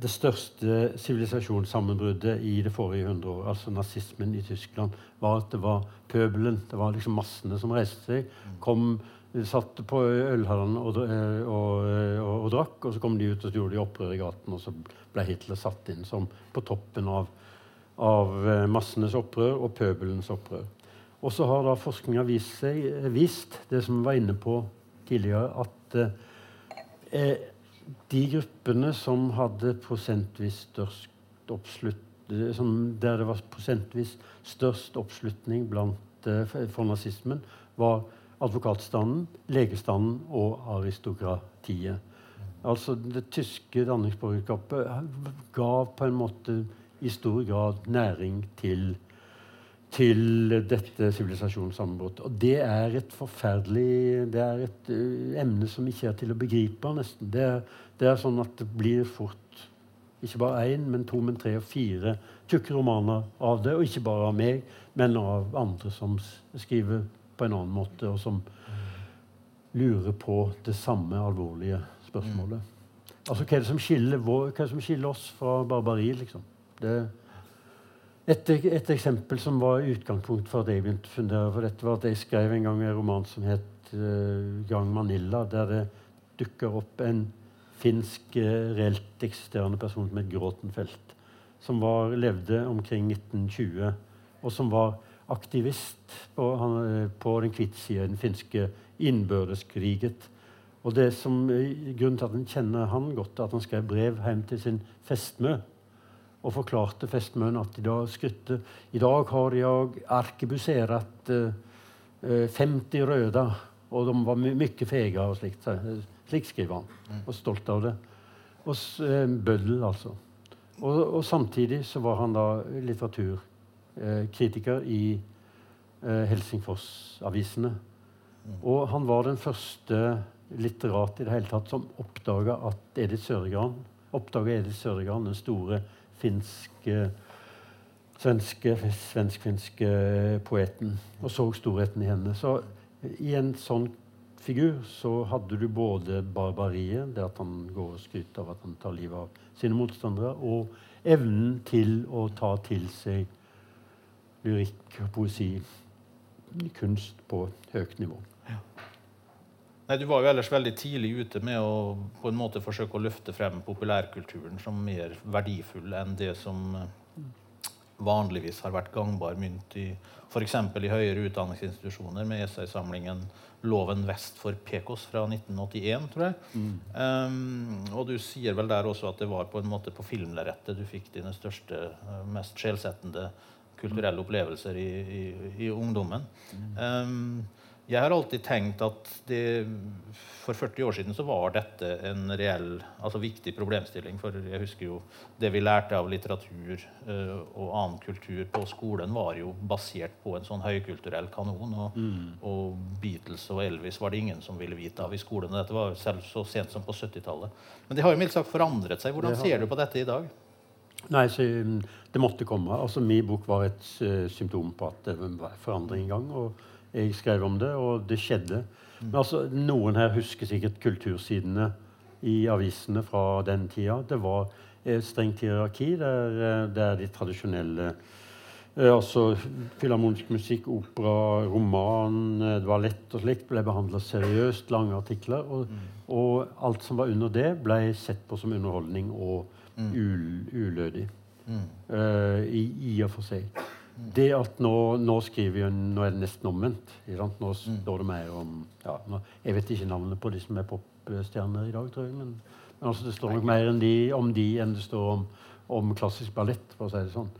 det største sivilisasjonssammenbruddet i det forrige hundreåret, altså nazismen i Tyskland, var at det var pøbelen, det var liksom massene som reiste seg. kom satt på ølhallene og, og, og, og, drakk, og så kom de ut og gjorde de opprør i gaten, og så ble Hitler satt inn som på toppen av, av eh, massenes opprør og pøbelens opprør. Og så har da forskninga vist, vist, det som vi var inne på tidligere, at eh, de gruppene som hadde prosentvis størst oppslutt, som, der det var prosentvis størst oppslutning blant, eh, for nazismen, var advokatstanden, legestanden og aristokratiet. Altså Det tyske danningsborgerskapet ga på en måte i stor grad næring til, til dette sivilisasjonssammenbruddet. Og det er et forferdelig Det er et uh, emne som ikke er til å begripe, nesten. Det er, det er sånn at det blir fort ikke bare én, men to, men tre og fire tjukke romaner av det. Og ikke bare av meg, men av andre som skriver på en annen måte, og som lurer på det samme alvorlige spørsmålet. Altså, Hva er det som skiller, vår, det som skiller oss fra barbari? liksom? Det, et, et, eksempel som var utgangspunkt for at jeg begynte å fundere på dette, var at jeg skrev en gang en roman som het uh, 'Gang Manila', der det dukker opp en finsk uh, reelt eksisterende person som het Gråtenfelt, som var, levde omkring 1920, og som var aktivist på, han, eh, på den hvite sida i den finske innbørdeskriget. Og det som, eh, Grunnen til at en kjenner han godt, er at han skrev brev hjem til sin festmø og forklarte festmøen at i dag skrytte I dag har jeg arkebuserat eh, 50 røde, og de var my mye fega og slikt. Slik skriver han. Mm. Og stolt av det. Og eh, Bøddel, altså. Og, og, samtidig så var han da litteratur Eh, kritiker i eh, Helsingfors-avisene. Mm. Og han var den første litterat i det hele tatt som oppdaga at Edith Søregran Edith Søregran, den store finske svenske, svensk-finske poeten, og så storheten i henne. Så i en sånn figur så hadde du både barbariet, det at han går og skryter av at han tar livet av sine motstandere, og evnen til å ta til seg lyrikk og poesi. Kunst på høyt nivå. Ja. Nei, Du var jo ellers veldig tidlig ute med å på en måte forsøke å løfte frem populærkulturen som mer verdifull enn det som eh, vanligvis har vært gangbar mynt i f.eks. i høyere utdanningsinstitusjoner med essaysamlingen 'Loven vest for Pekos' fra 1981, tror jeg. Mm. Um, og du sier vel der også at det var på en måte på filmlerretet du fikk dine største, eh, mest sjelsettende kulturelle opplevelser i, i, i ungdommen. Um, jeg har alltid tenkt at det, for 40 år siden så var dette en reell, altså viktig problemstilling. For jeg husker jo det vi lærte av litteratur uh, og annen kultur på skolen, var jo basert på en sånn høykulturell kanon. Og, mm. og, Beatles og Elvis var det ingen som ville vite av i skolen. Dette var selv så sent som på 70-tallet. Men det har jo mildt sagt forandret seg. Hvordan ser du på dette i dag? Nei, så, um, Det måtte komme. Altså, Min bok var et uh, symptom på at det var forandring i gang. og Jeg skrev om det, og det skjedde. Mm. Men altså, Noen her husker sikkert kultursidene i avisene fra den tida. Det var et strengt hierarki der, uh, der de tradisjonelle uh, altså Filharmonisk musikk, opera, roman, uh, det var lett og slikt ble behandla seriøst. Lange artikler. Og, mm. og, alt som var under det, ble sett på som underholdning og mm. ulødig. Mm. Uh, i, i, og for seg. Det at nå, nå skriver jeg, nå er det nesten omvendt. Nå står det mer om ja, nå, Jeg vet ikke navnet på de som er popstjerner i dag, tror jeg. Men, men altså, det står nok mer de, om de enn det står om, om klassisk ballett. for å si det sånn.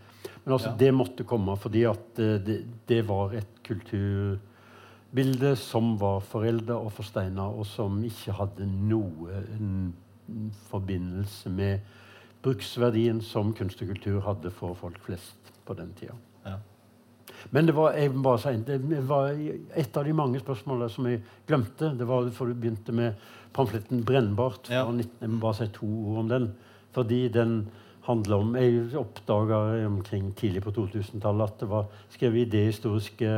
Men altså, ja. det måtte komme fordi at uh, det, det, var et kulturbilde som var forelda og forsteina, og som ikke hadde noe forbindelse med bruksverdien som kunst og kultur hadde for folk flest på den tida. Ja. Men det var, si, det var et av de mange spørsmålene som jeg glemte. Det var for du begynte med pamfletten 'Brennbart'. Ja. Jeg må bare si to ord om den. Fordi den handler om Jeg oppdaga omkring tidlig på 2000-tallet at det var skrevet idéhistoriske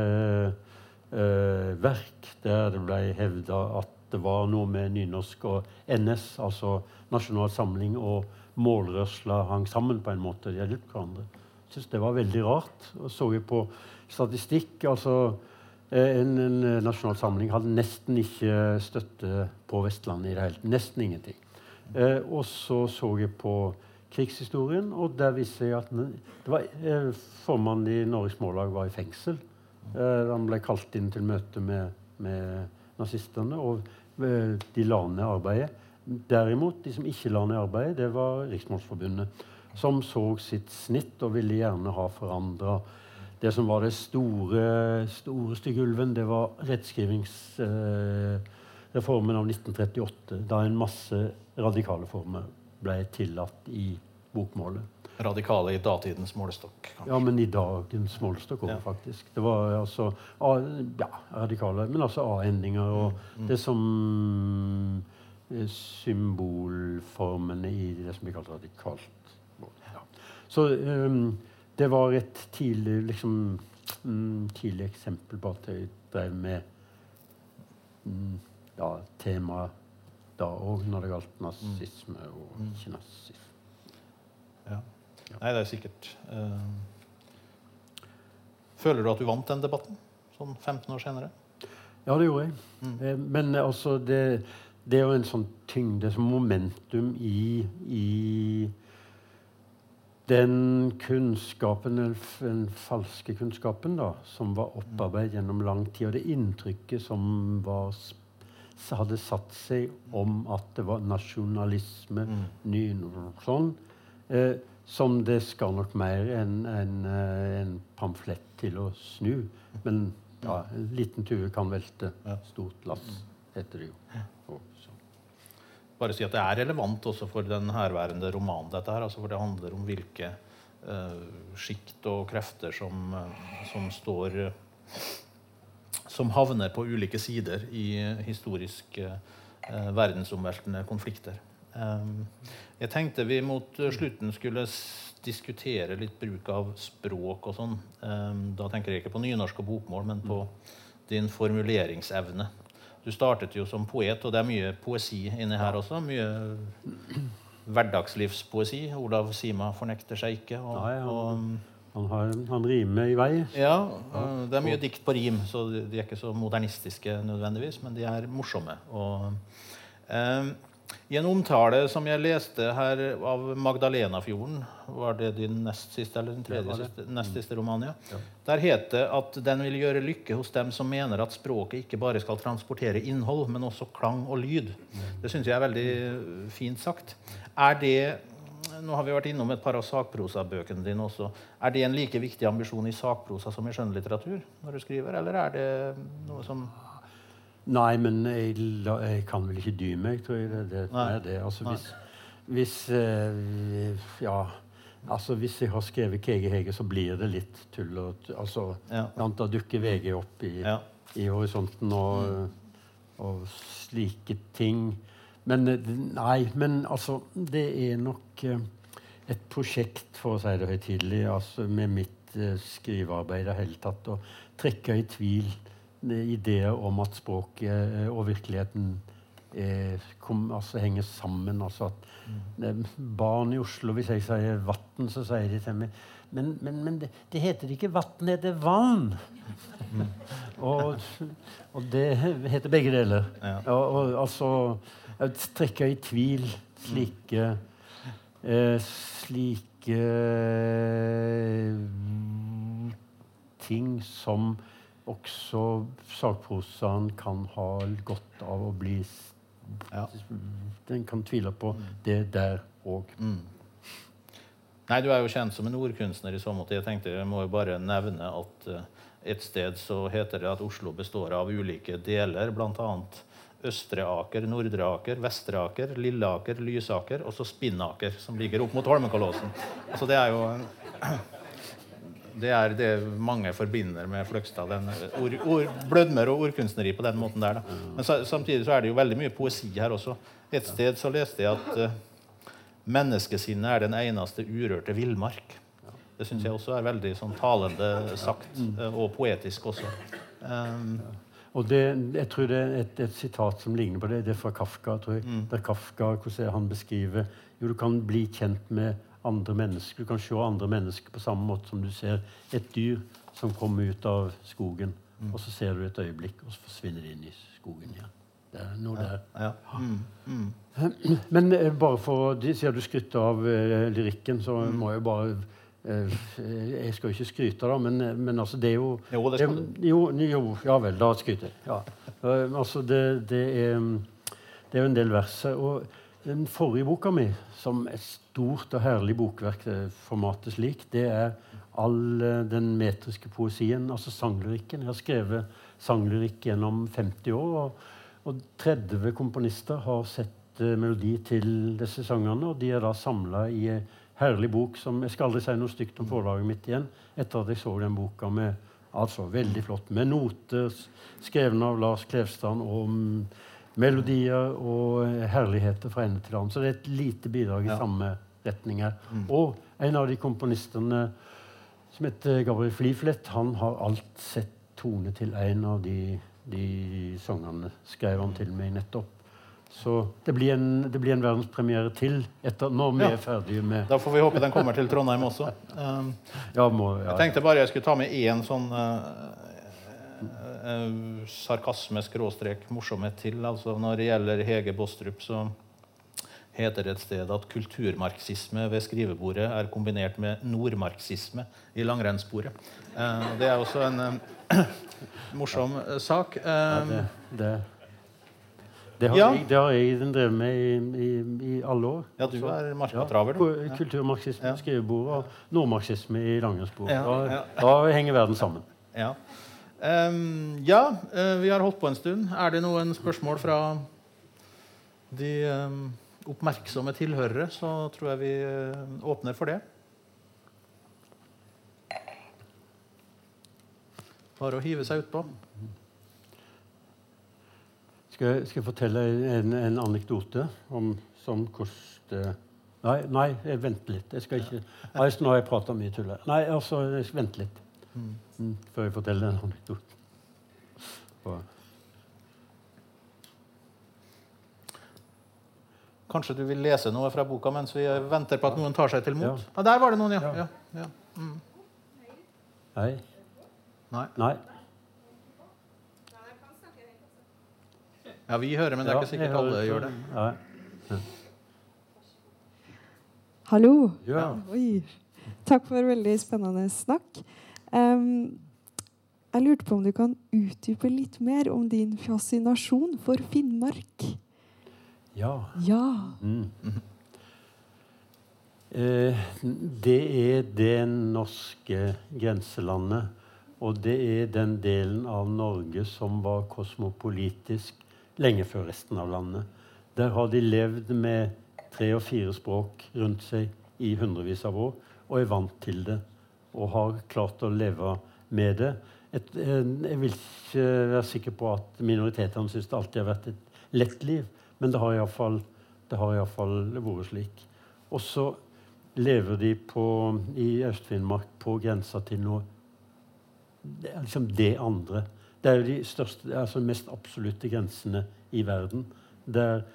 øh, verk der det ble hevda at det var noe med nynorsk og NS, altså Nasjonal Samling, og målrørsla hang sammen på en måte. De hjalp hverandre. Jeg synes det var veldig rart. Og så jeg på statistikk. altså eh, en, en, nasjonal samling hadde nesten ikke støtte på Vestlandet i det hele Nesten ingenting. Eh, og så så jeg på krigshistorien, og der viste jeg at var, eh, formannen i Norges Mållag var i fengsel. Eh, han ble kalt inn til møte med, med nazistene, og eh, de la ned arbeidet. Derimot, de som ikke la ned arbeidet, det var Riksmålsforbundet. Som så sitt snitt og ville gjerne ha forandra det som var det store, store stygge ulven, det var rettskrivingsreformen av 1938, da en masse radikale former ble tillatt i bokmålet. Radikale i datidens målestokk? Kanskje. Ja, men i dagens målestokk òg, ja. faktisk. Det var altså ja, radikale, men altså A-endinger og mm. det som symbolformene i det som blir kalt radikalt. Ja. Så um, det var et tidlig, liksom, um, tidlig eksempel på at jeg drev med um, ja, temaet da òg, når det gjaldt nazisme og mm. ikke nazisme. Ja. ja. Nei, det er sikkert uh, Føler du at du vant den debatten sånn 15 år senere? Ja, det gjorde jeg. Mm. Eh, men altså det det er jo en sånn tyngde, som momentum i, i den kunnskapen, den falske kunnskapen, da, som var opparbeidet gjennom lang tid, og det inntrykket som var, hadde satt seg om at det var nasjonalisme, mm. ny sånn, eh, som det skal nok mer enn en, eh, en, pamflett til å snu. Men ja, en liten tue kan velte stort lass, heter det jo bare si at det er relevant også for den herværende romanen. dette her, altså For det handler om hvilke uh, sjikt og krefter som, uh, som står uh, Som havner på ulike sider i historisk uh, verdensomveltende konflikter. Um, jeg tenkte vi mot slutten skulle diskutere litt bruk av språk og sånn. Um, da tenker jeg ikke på nynorsk og bokmål, men på din formuleringsevne. Du startet jo som poet, og det er mye poesi inni her også. Mye hverdagslivspoesi. Olav Sima fornekter seg ikke. Og, Nei, han, og, han, har, han, rimer i vei. Ja, det er mye dikt på rim, så de er ikke så modernistiske nødvendigvis, men de er morsomme. Og, um, i en omtale som jeg leste her av Magdalenafjorden, var det din nest siste eller den tredje siste, nest siste roman, ja. ja. Der het det at den vil gjøre lykke hos dem som mener at språket ikke bare skal transportere innhold, men også klang og lyd. Mm. Det syns jeg er veldig fint sagt. Er det nå har vi vært innom et par av sakprosabøkene dine også. Er det en like viktig ambisjon i sakprosa som i skjønnlitteratur når du skriver, eller er det noe som Nei, men jeg, jeg, kan vel ikke dy meg, tror jeg. Det, det, Nei. det. Altså, hvis, hvis uh, Ja. Altså, Hvis jeg har skrevet Kege Hege, så blir det litt tull. Og, altså, ja. Da dukker VG opp i, ja. i horisonten og, og, slike ting. Men eh, nei, men altså Det er nok uh, et prosjekt, for å si det høytidelig, altså, med mitt skrivearbeid i det hele tatt, å trekke i tvil ideer om at språket eh, og virkeligheten er, kom, altså, henger sammen. Altså at mm. Barn i Oslo, hvis jeg sier 'vatn', så sier de til meg men, men, men det, det, heter ikke vann, det heter vann. Mm. og, og, det heter begge deler. Ja. Og, og, altså trekke i tvil slike mm. eh, slike ting som også sakprosaen kan ha godt av å bli Ja. Den kan tvile på det der òg. Mm. Nei, du er jo kjent som en ordkunstner i så måte. Jeg tenkte jeg må jo bare nevne at eh, et sted så heter det at Oslo består av ulike deler, bl.a. Østre Aker, Nordre Aker, Vestre Aker, Lilleaker, Lysaker og så Spinnaker, som ligger opp mot Holmenkollåsen. Altså, det er jo det er det mange forbinder med Fløgstad. ord, Blødmer og ordkunstneri på den måten der. Da. Men sa, samtidig så er det jo veldig mye poesi her også. Et sted så leste jeg at uh, menneskesinnet er den eneste urørte villmark. Det syns jeg også er veldig sånn talende sagt, uh, og poetisk også. Um, og det, jeg tror det er et, et, sitat som ligner på det. Det er fra Kafka. tror jeg. Mm. Der Kafka hvordan han beskriver jo, du kan bli kjent med andre mennesker. Du kan se andre mennesker på samme måte som du ser et dyr som kommer ut av skogen. Mm. Og så ser du et øyeblikk, og så forsvinner det inn i skogen igjen. Det er noe ja, der. Ja. Mm. Mm. Men eh, bare for Siden du skrytter av eh, lyrikken, så mm. må jeg bare eh, Jeg skal jo ikke skryte, da, men, men altså, det er jo Jo, det skal du. Jo, jo, ja vel, da skryter jeg. Ja. Uh, altså, det, det, er, det er jo en del vers her. Og den forrige boka mi, som et stort og herlig bokverk, formatet slik, det er all eh, den metriske poesien, altså sanglyrikken. Jeg har skrevet sanglyrikk gjennom 50 år, og, og 30 komponister har sett uh, melodi til disse sangene, og de er da samla i en herlig bok som Jeg skal aldri si noe stygt om forlaget mitt igjen etter at jeg så den boka med altså veldig flott, med noter skrevet av Lars Klevstrand og melodier og herligheter fra ende til annen. Så det er et lite bidrag i ja. samme retning her. Mm. Og en av de komponistene som heter Gabriel Fliflett, han har alt sett tone til en av de, de sangene. Skrev han til meg nettopp. Så det blir en, det blir en verdenspremiere til etter, når vi ja. er ferdige med Da får vi håpe den kommer til Trondheim også. Um, ja, må, ja. Jeg tenkte bare jeg skulle ta med én sånn uh, uh, sarkasme skråstrek morsomhet til. Altså, når det gjelder Hege Bostrup, så heter det et sted at kulturmarxisme ved skrivebordet er kombinert med nordmarxisme i langrennssporet. Eh, det er også en eh, morsom uh, sak. Ja, det, det, det, har ja. jeg, det, har jeg, drevet med i, i, i, alle år. Ja, du er markatraver. Ja, kulturmarxisme i skrivebordet og nordmarxisme i langrennssporet. Da, da henger verden sammen. Ja. Um, ja, uh, vi har holdt på en stund. Er det noen spørsmål fra de um, oppmerksomme tilhørere, så tror jeg vi uh, åpner for det. Bare å hive seg utpå. Skal, skal jeg fortelle en, en anekdote om som hvordan Nei, nei, vent litt. Jeg skal ikke, nei, Nå har jeg prata mye tull. Nei, altså, vent litt. Mm. Før jeg forteller den anekdoten. Kanskje du vil lese noe fra boka mens vi venter på at noen tar seg til mot? Ja. Ah, der var det noen, ja. ja. ja. Mm. Nei. Nei. Nei. Ja, vi hører, men det er ikke sikkert alle gjør det. Nei. Hallo. Ja. Oi. Takk for veldig spennende snakk. Um, jeg lurte på om du kan utdype litt mer om din fascinasjon for Finnmark? Ja. ja. Mm. Eh, det er det norske grenselandet. Og det er den delen av Norge som var kosmopolitisk lenge før resten av landet. Der har de levd med tre og fire språk rundt seg i hundrevis av år og er vant til det og har klart å leve med det. Et, jeg vil ikke være sikker på at minoritetene syns det alltid har vært et lett liv, men det har iallfall vært slik. Og så lever de på, i Øst-Finnmark på grensa til noe Det er liksom det andre. Det er jo de største, altså mest absolutte grensene i verden. Der,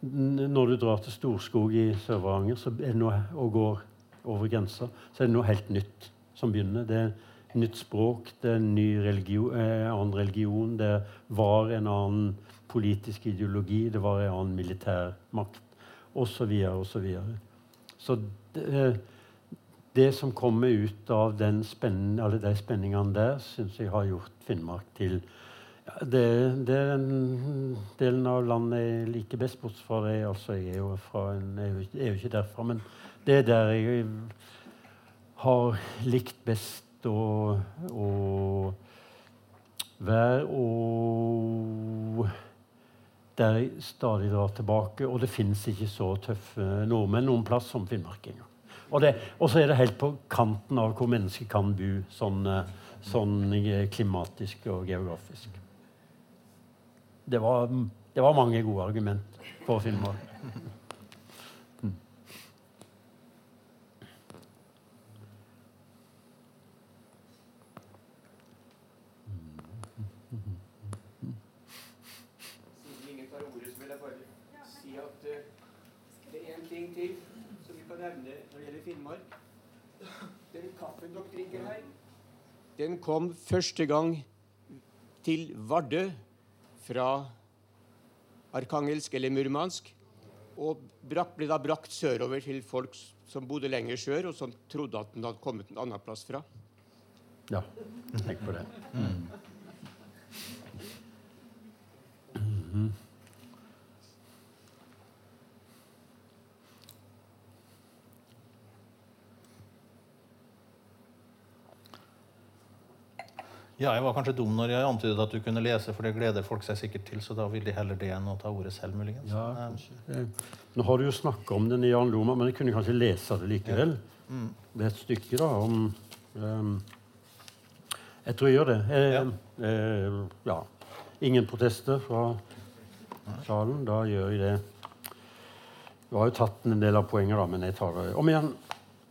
når du drar til Storskog i Sør-Varanger og går over grensa, så er det noe helt nytt som begynner. Det er nytt språk, det er en ny religion, eh, annen religion, det var en annen politisk ideologi, det var en annen militærmakt osv. osv. Så, så, det, det som kommer ut av spenn, alle de spenningene der, syns jeg har gjort Finnmark til ja, det, det, er den delen av landet jeg liker best, bortsett fra det altså, jeg er jo, en, er jo, jeg er jo ikke derfra. Men det er der jeg har likt best å, å være og der jeg stadig drar tilbake. Og det fins ikke så tøffe nordmenn noen plass som finnmarkinger. Og så er det helt på kanten av hvor mennesker kan bo, sånn, sånn klimatisk og geografisk. Det var, det var mange gode argument for Finnmark. Den kom første gang til Vardø fra Arkangelsk eller Murmansk. Og ble da brakt sørover til folk som bodde lenger sør, og som trodde at den hadde kommet en annen plass fra. Ja, tenk på det. Mm. Mm Ja, jeg var kanskje dum når jeg antydet at du kunne lese, for det gleder folk seg sikkert til. Så da vil de heller det enn å ta ordet selv, muligens. Ja, Nå har du jo snakka om den i Jan Loma, men jeg kunne kanskje lese det likevel. Ja. Mm. Det er et stykke da om um, Jeg tror jeg gjør det. Jeg, ja. Eh, ja. Ingen protester fra salen. Da gjør jeg det. Du har jo tatt en del av poenget, da, men jeg tar det om igjen.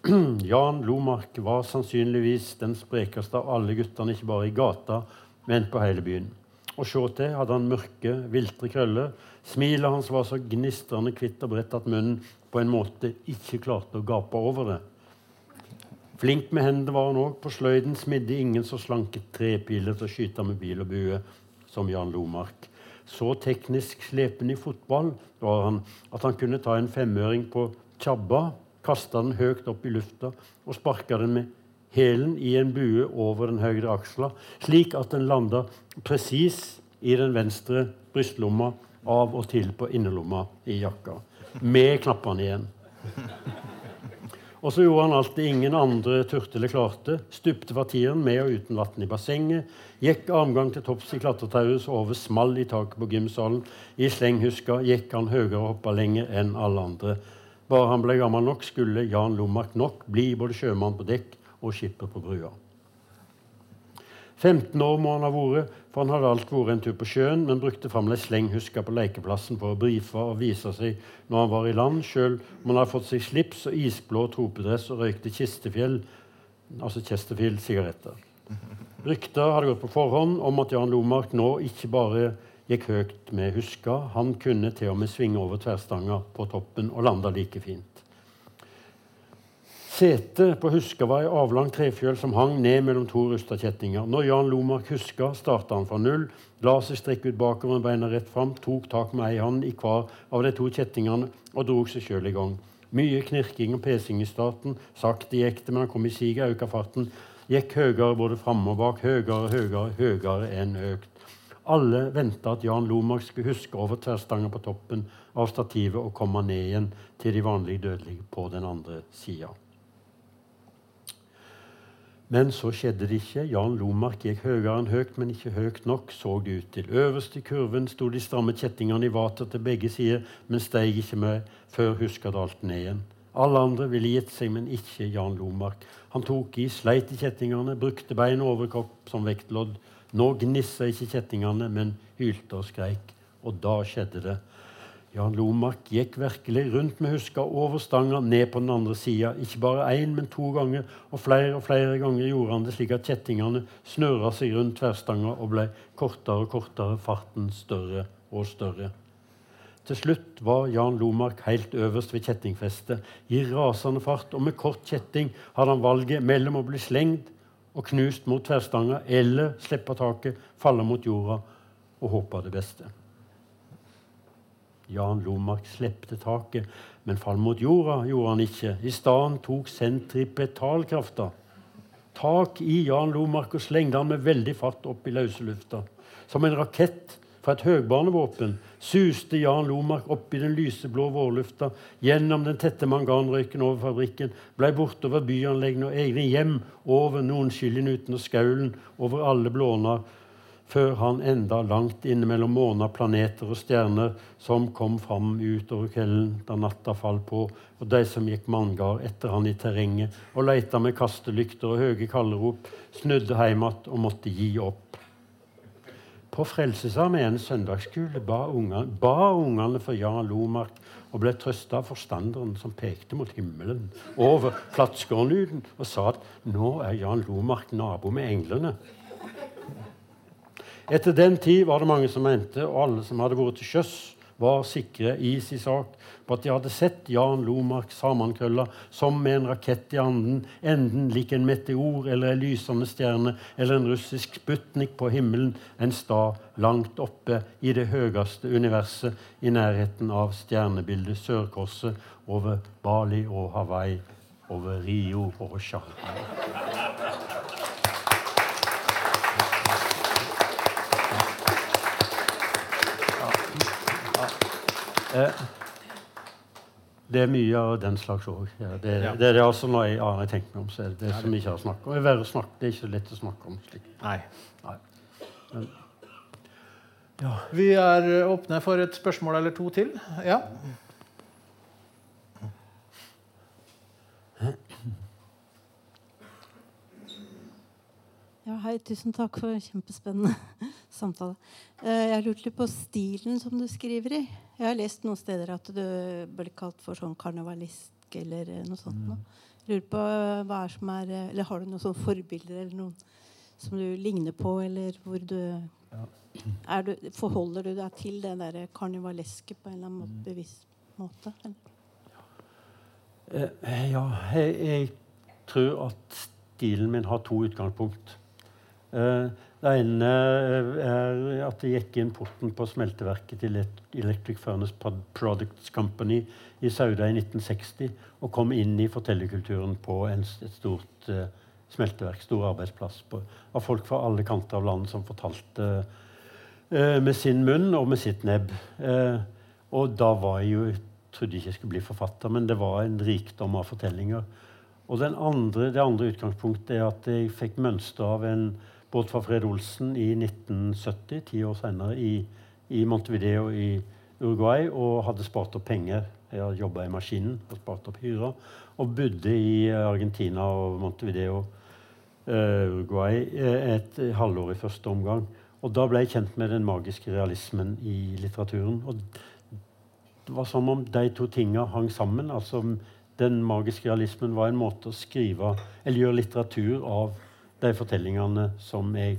Jan Lomark var sannsynligvis den sprekeste av alle guttene, ikke bare i gata, men på hele byen. Og se til hadde han mørke, viltre krøller. Smilet hans var så gnistrende hvitt og bredt at munnen på en måte ikke klarte å gape over det. Flink med hendene var han òg. På sløyden smidde ingen så slanke trepiler til å skyte med bil og bue som Jan Lomark. Så teknisk slepen i fotball var han at han kunne ta en femøring på tjabba kasta den høyt opp i lufta og sparka den med hælen i en bue over den høyre aksla, slik at den landa presis i den venstre brystlomma, av og til på innerlomma i jakka, med knappene igjen. Og så gjorde han alt det ingen andre turte eller klarte. Stupte fra tieren med og uten vann i bassenget. Gikk armgang til topps i klatretauet så over small i taket på gymsalen. I slenghuska gikk han høyere og hoppa lenger enn alle andre. Bare han ble gammel nok, skulle Jan Lomak nok bli både sjømann på dekk og skipper på brua. 15 år må han ha vært, for han hadde alt vært en tur på sjøen, men brukte fremdeles slenghuska på lekeplassen for å brife og vise seg når han var i land, sjøl om han hadde fått seg slips og isblå tropedress og røykte Kistefjell, altså Chesterfield-sigaretter. Rykter hadde gått på forhånd om at Jan Lomark nå ikke bare gikk høyt med huska. Han kunne til og med svinge over tverrstanga på toppen og landa like fint. Setet på huska var ei avlang trefjøl som hang ned mellom to rusta kjettinger. Når Jan Lomark huska, starta han fra null, la seg strekke ut bakover beina rett fram, tok tak med ei hånd i hver av de to kjettingene og drog seg sjøl i gang. Mye knirking og pesing i starten. Sakte gikk det, men han kom i siget, auka farten. Gikk høyere både framme og bak, høyere, høyere, høyere enn høyt. Alle venta at Jan Lomark skulle huske over tverrstanga på toppen av stativet og komme ned igjen til de vanlige dødelige på den andre sida. Men så skjedde det ikke. Jan Lomark gikk høyere enn høyt, men ikke høyt nok, så det ut til. Øverst i kurven sto de stramme kjettingene i vater til begge sider, men steig ikke med før huska dalte ned igjen. Alle andre ville gitt seg, men ikke Jan Lomark. Han tok i, sleit i kjettingene, brukte bein og overkropp som vektlodd nå gnissa ikke kjettingene, men hylte og skreik. Og da skjedde det. Jan Lomark gikk virkelig rundt med huska over stanga, ned på den andre sida. Ikke bare én, men to ganger, og flere og flere ganger gjorde han det slik at kjettingene snørra seg rundt tverrstanga og ble kortere og kortere, farten større og større. Til slutt var Jan Lomark helt øverst ved kjettingfestet. I rasende fart og med kort kjetting hadde han valget mellom å bli slengt og knust mot tverrstanga, eller slippe taket, falle mot jorda og håpe det beste. Jan Lomark slepte taket, men fall mot jorda gjorde han ikke. I stedet tok sentripetalkrafta tak i Jan Lomark og slengte han med veldig fart opp i løse lufta. Som en rakett fra et høgbanevåpen suste Jan Lomark opp i den lyseblå vårlufta, gjennom den tette manganrøyken over fabrikken, blei bortover byanleggene og egne hjem, over Nordenskiljen og Skaulen, over alle blåner, før han enda langt inne mellom måner, planeter og stjerner, som kom fram utover kvelden da natta falt på, og de som gikk manngard etter han i terrenget og leita med kastelykter og høye kallerop, snudde heimat og måtte gi opp. På Frelsesarmeens søndagsskole ba ungene for Jan Lomark og ble trøsta av forstanderen som pekte mot himmelen over Flatskårnuden og sa at nå er Jan Lomark nabo med englene. Etter den tid var det mange som mente, og alle som hadde vært til sjøs, var sikre i sin sak på at de hadde sett Jan Lomark sammenkrølla som med en rakett i anden, enden lik en meteor eller en lysende stjerne eller en russisk Sputnik på himmelen en stad langt oppe i det høyeste universet, i nærheten av stjernebildet Sørkorset over Bali og Hawaii, over Rio og Shanghai. Eh, det er mye av den slags òg. Ja, det, Ja. det er det altså når jeg, ja, jeg tenker meg om, så er det det som vi ikke har snakket om. Det er, verre det er ikke lett å snakke om slik. Nei. Nei. Vi er åpne for et spørsmål eller to til. Ja. Ja, hei, tusen takk for en kjempespennende samtale. Eh, Jeg lurte litt på stilen som du skriver i. Jeg har lest noen steder at du blir kalt for sånn karnevalist eller eh, noe sånt. Mm. lurer på eh, hva er som er Eller har du noen sånne forbilder eller noen som du ligner på, eller hvor du er du, Forholder du deg til det der karnevaleske på en eller annen Mm. måte, bevisst måte? Eller? Ja, jeg, jeg tror at stilen min har to utgangspunkt. Eh, det ene er at jeg gikk inn porten på smelteverket til Electric Furnace Products Company i Sauda i 1960 og kom inn i fortellerkulturen på en, et stort uh, smelteverk, stor arbeidsplass, på, av folk fra alle kanter av landet som fortalte uh, med sin munn og med sitt nebb. Uh, og da var jeg jo jeg trodde ikke jeg skulle bli forfatter, men det var en rikdom av fortellinger. Og andre, det andre utgangspunktet er at jeg fikk mønster av en båt fra Fred Olsen i 1970, ti år senere, i, i Montevideo i Uruguay, og hadde spart opp penger. Jeg hadde jobba i maskinen og spart opp hyra. Og bodde i Argentina og Montevideo, uh, Uruguay, eh, et halvår i første omgang. Og da ble jeg kjent med den magiske realismen i litteraturen. Og det var som om de to tinga hang sammen. altså Den magiske realismen var en måte å skrive eller gjøre litteratur av de fortellingene som jeg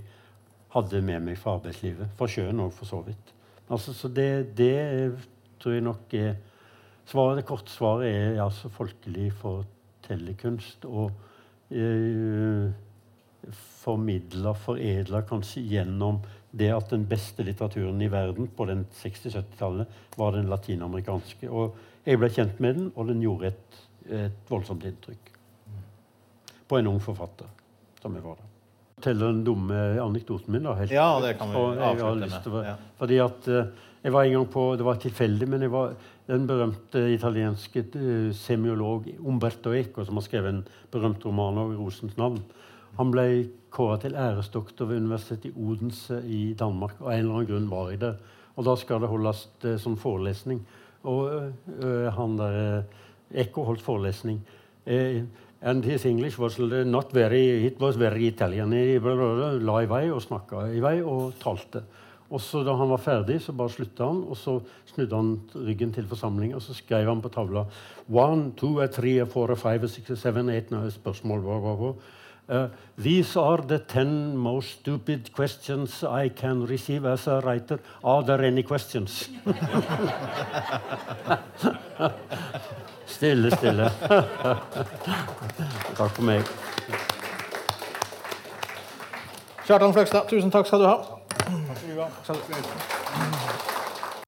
hadde med meg fra arbeidslivet. Fra sjøen òg, for så vidt. Altså, så det, det tror jeg nok er svaret, Det korte svaret er altså folkelig fortellerkunst. Og eh, formidla, foredla kanskje gjennom det at den beste litteraturen i verden på den 60-70-tallet var den latinamerikanske. Og jeg ble kjent med den, og den gjorde et, et voldsomt inntrykk på en ung forfatter som vi var da. Forteller den dumme anekdoten min, da. Helt. Ja, det kan vi avslutte med. Ja. Fordi at eh, jeg var en gang på Det var tilfeldig, men jeg var den berømte italienske eh, semiolog Umberto Eco, som har skrevet en berømt roman over Rosens navn. Han ble kåra til æresdoktor ved Universitetet i Odense i Danmark. Og av en eller annen grunn var jeg det. Og da skal det holdes eh, som forelesning. Og eh, han der Eco holdt forelesning. Eh, and his English was not very It was very Italian. Jeg la i vei og snakka i vei og talte. Og så Da han var ferdig, så bare slutta han, og så snudde han ryggen til forsamlingen og så skrev han på tavla One, two, three, four, five, six, seven, eight er spørsmål Blah, blah, hva. Uh, these are the ten most stupid questions I can receive as a writer. Are there any questions? stille, stille. Takk for meg. Kjartan Fløgstad, tusen takk skal du ha. Takk skal du ha.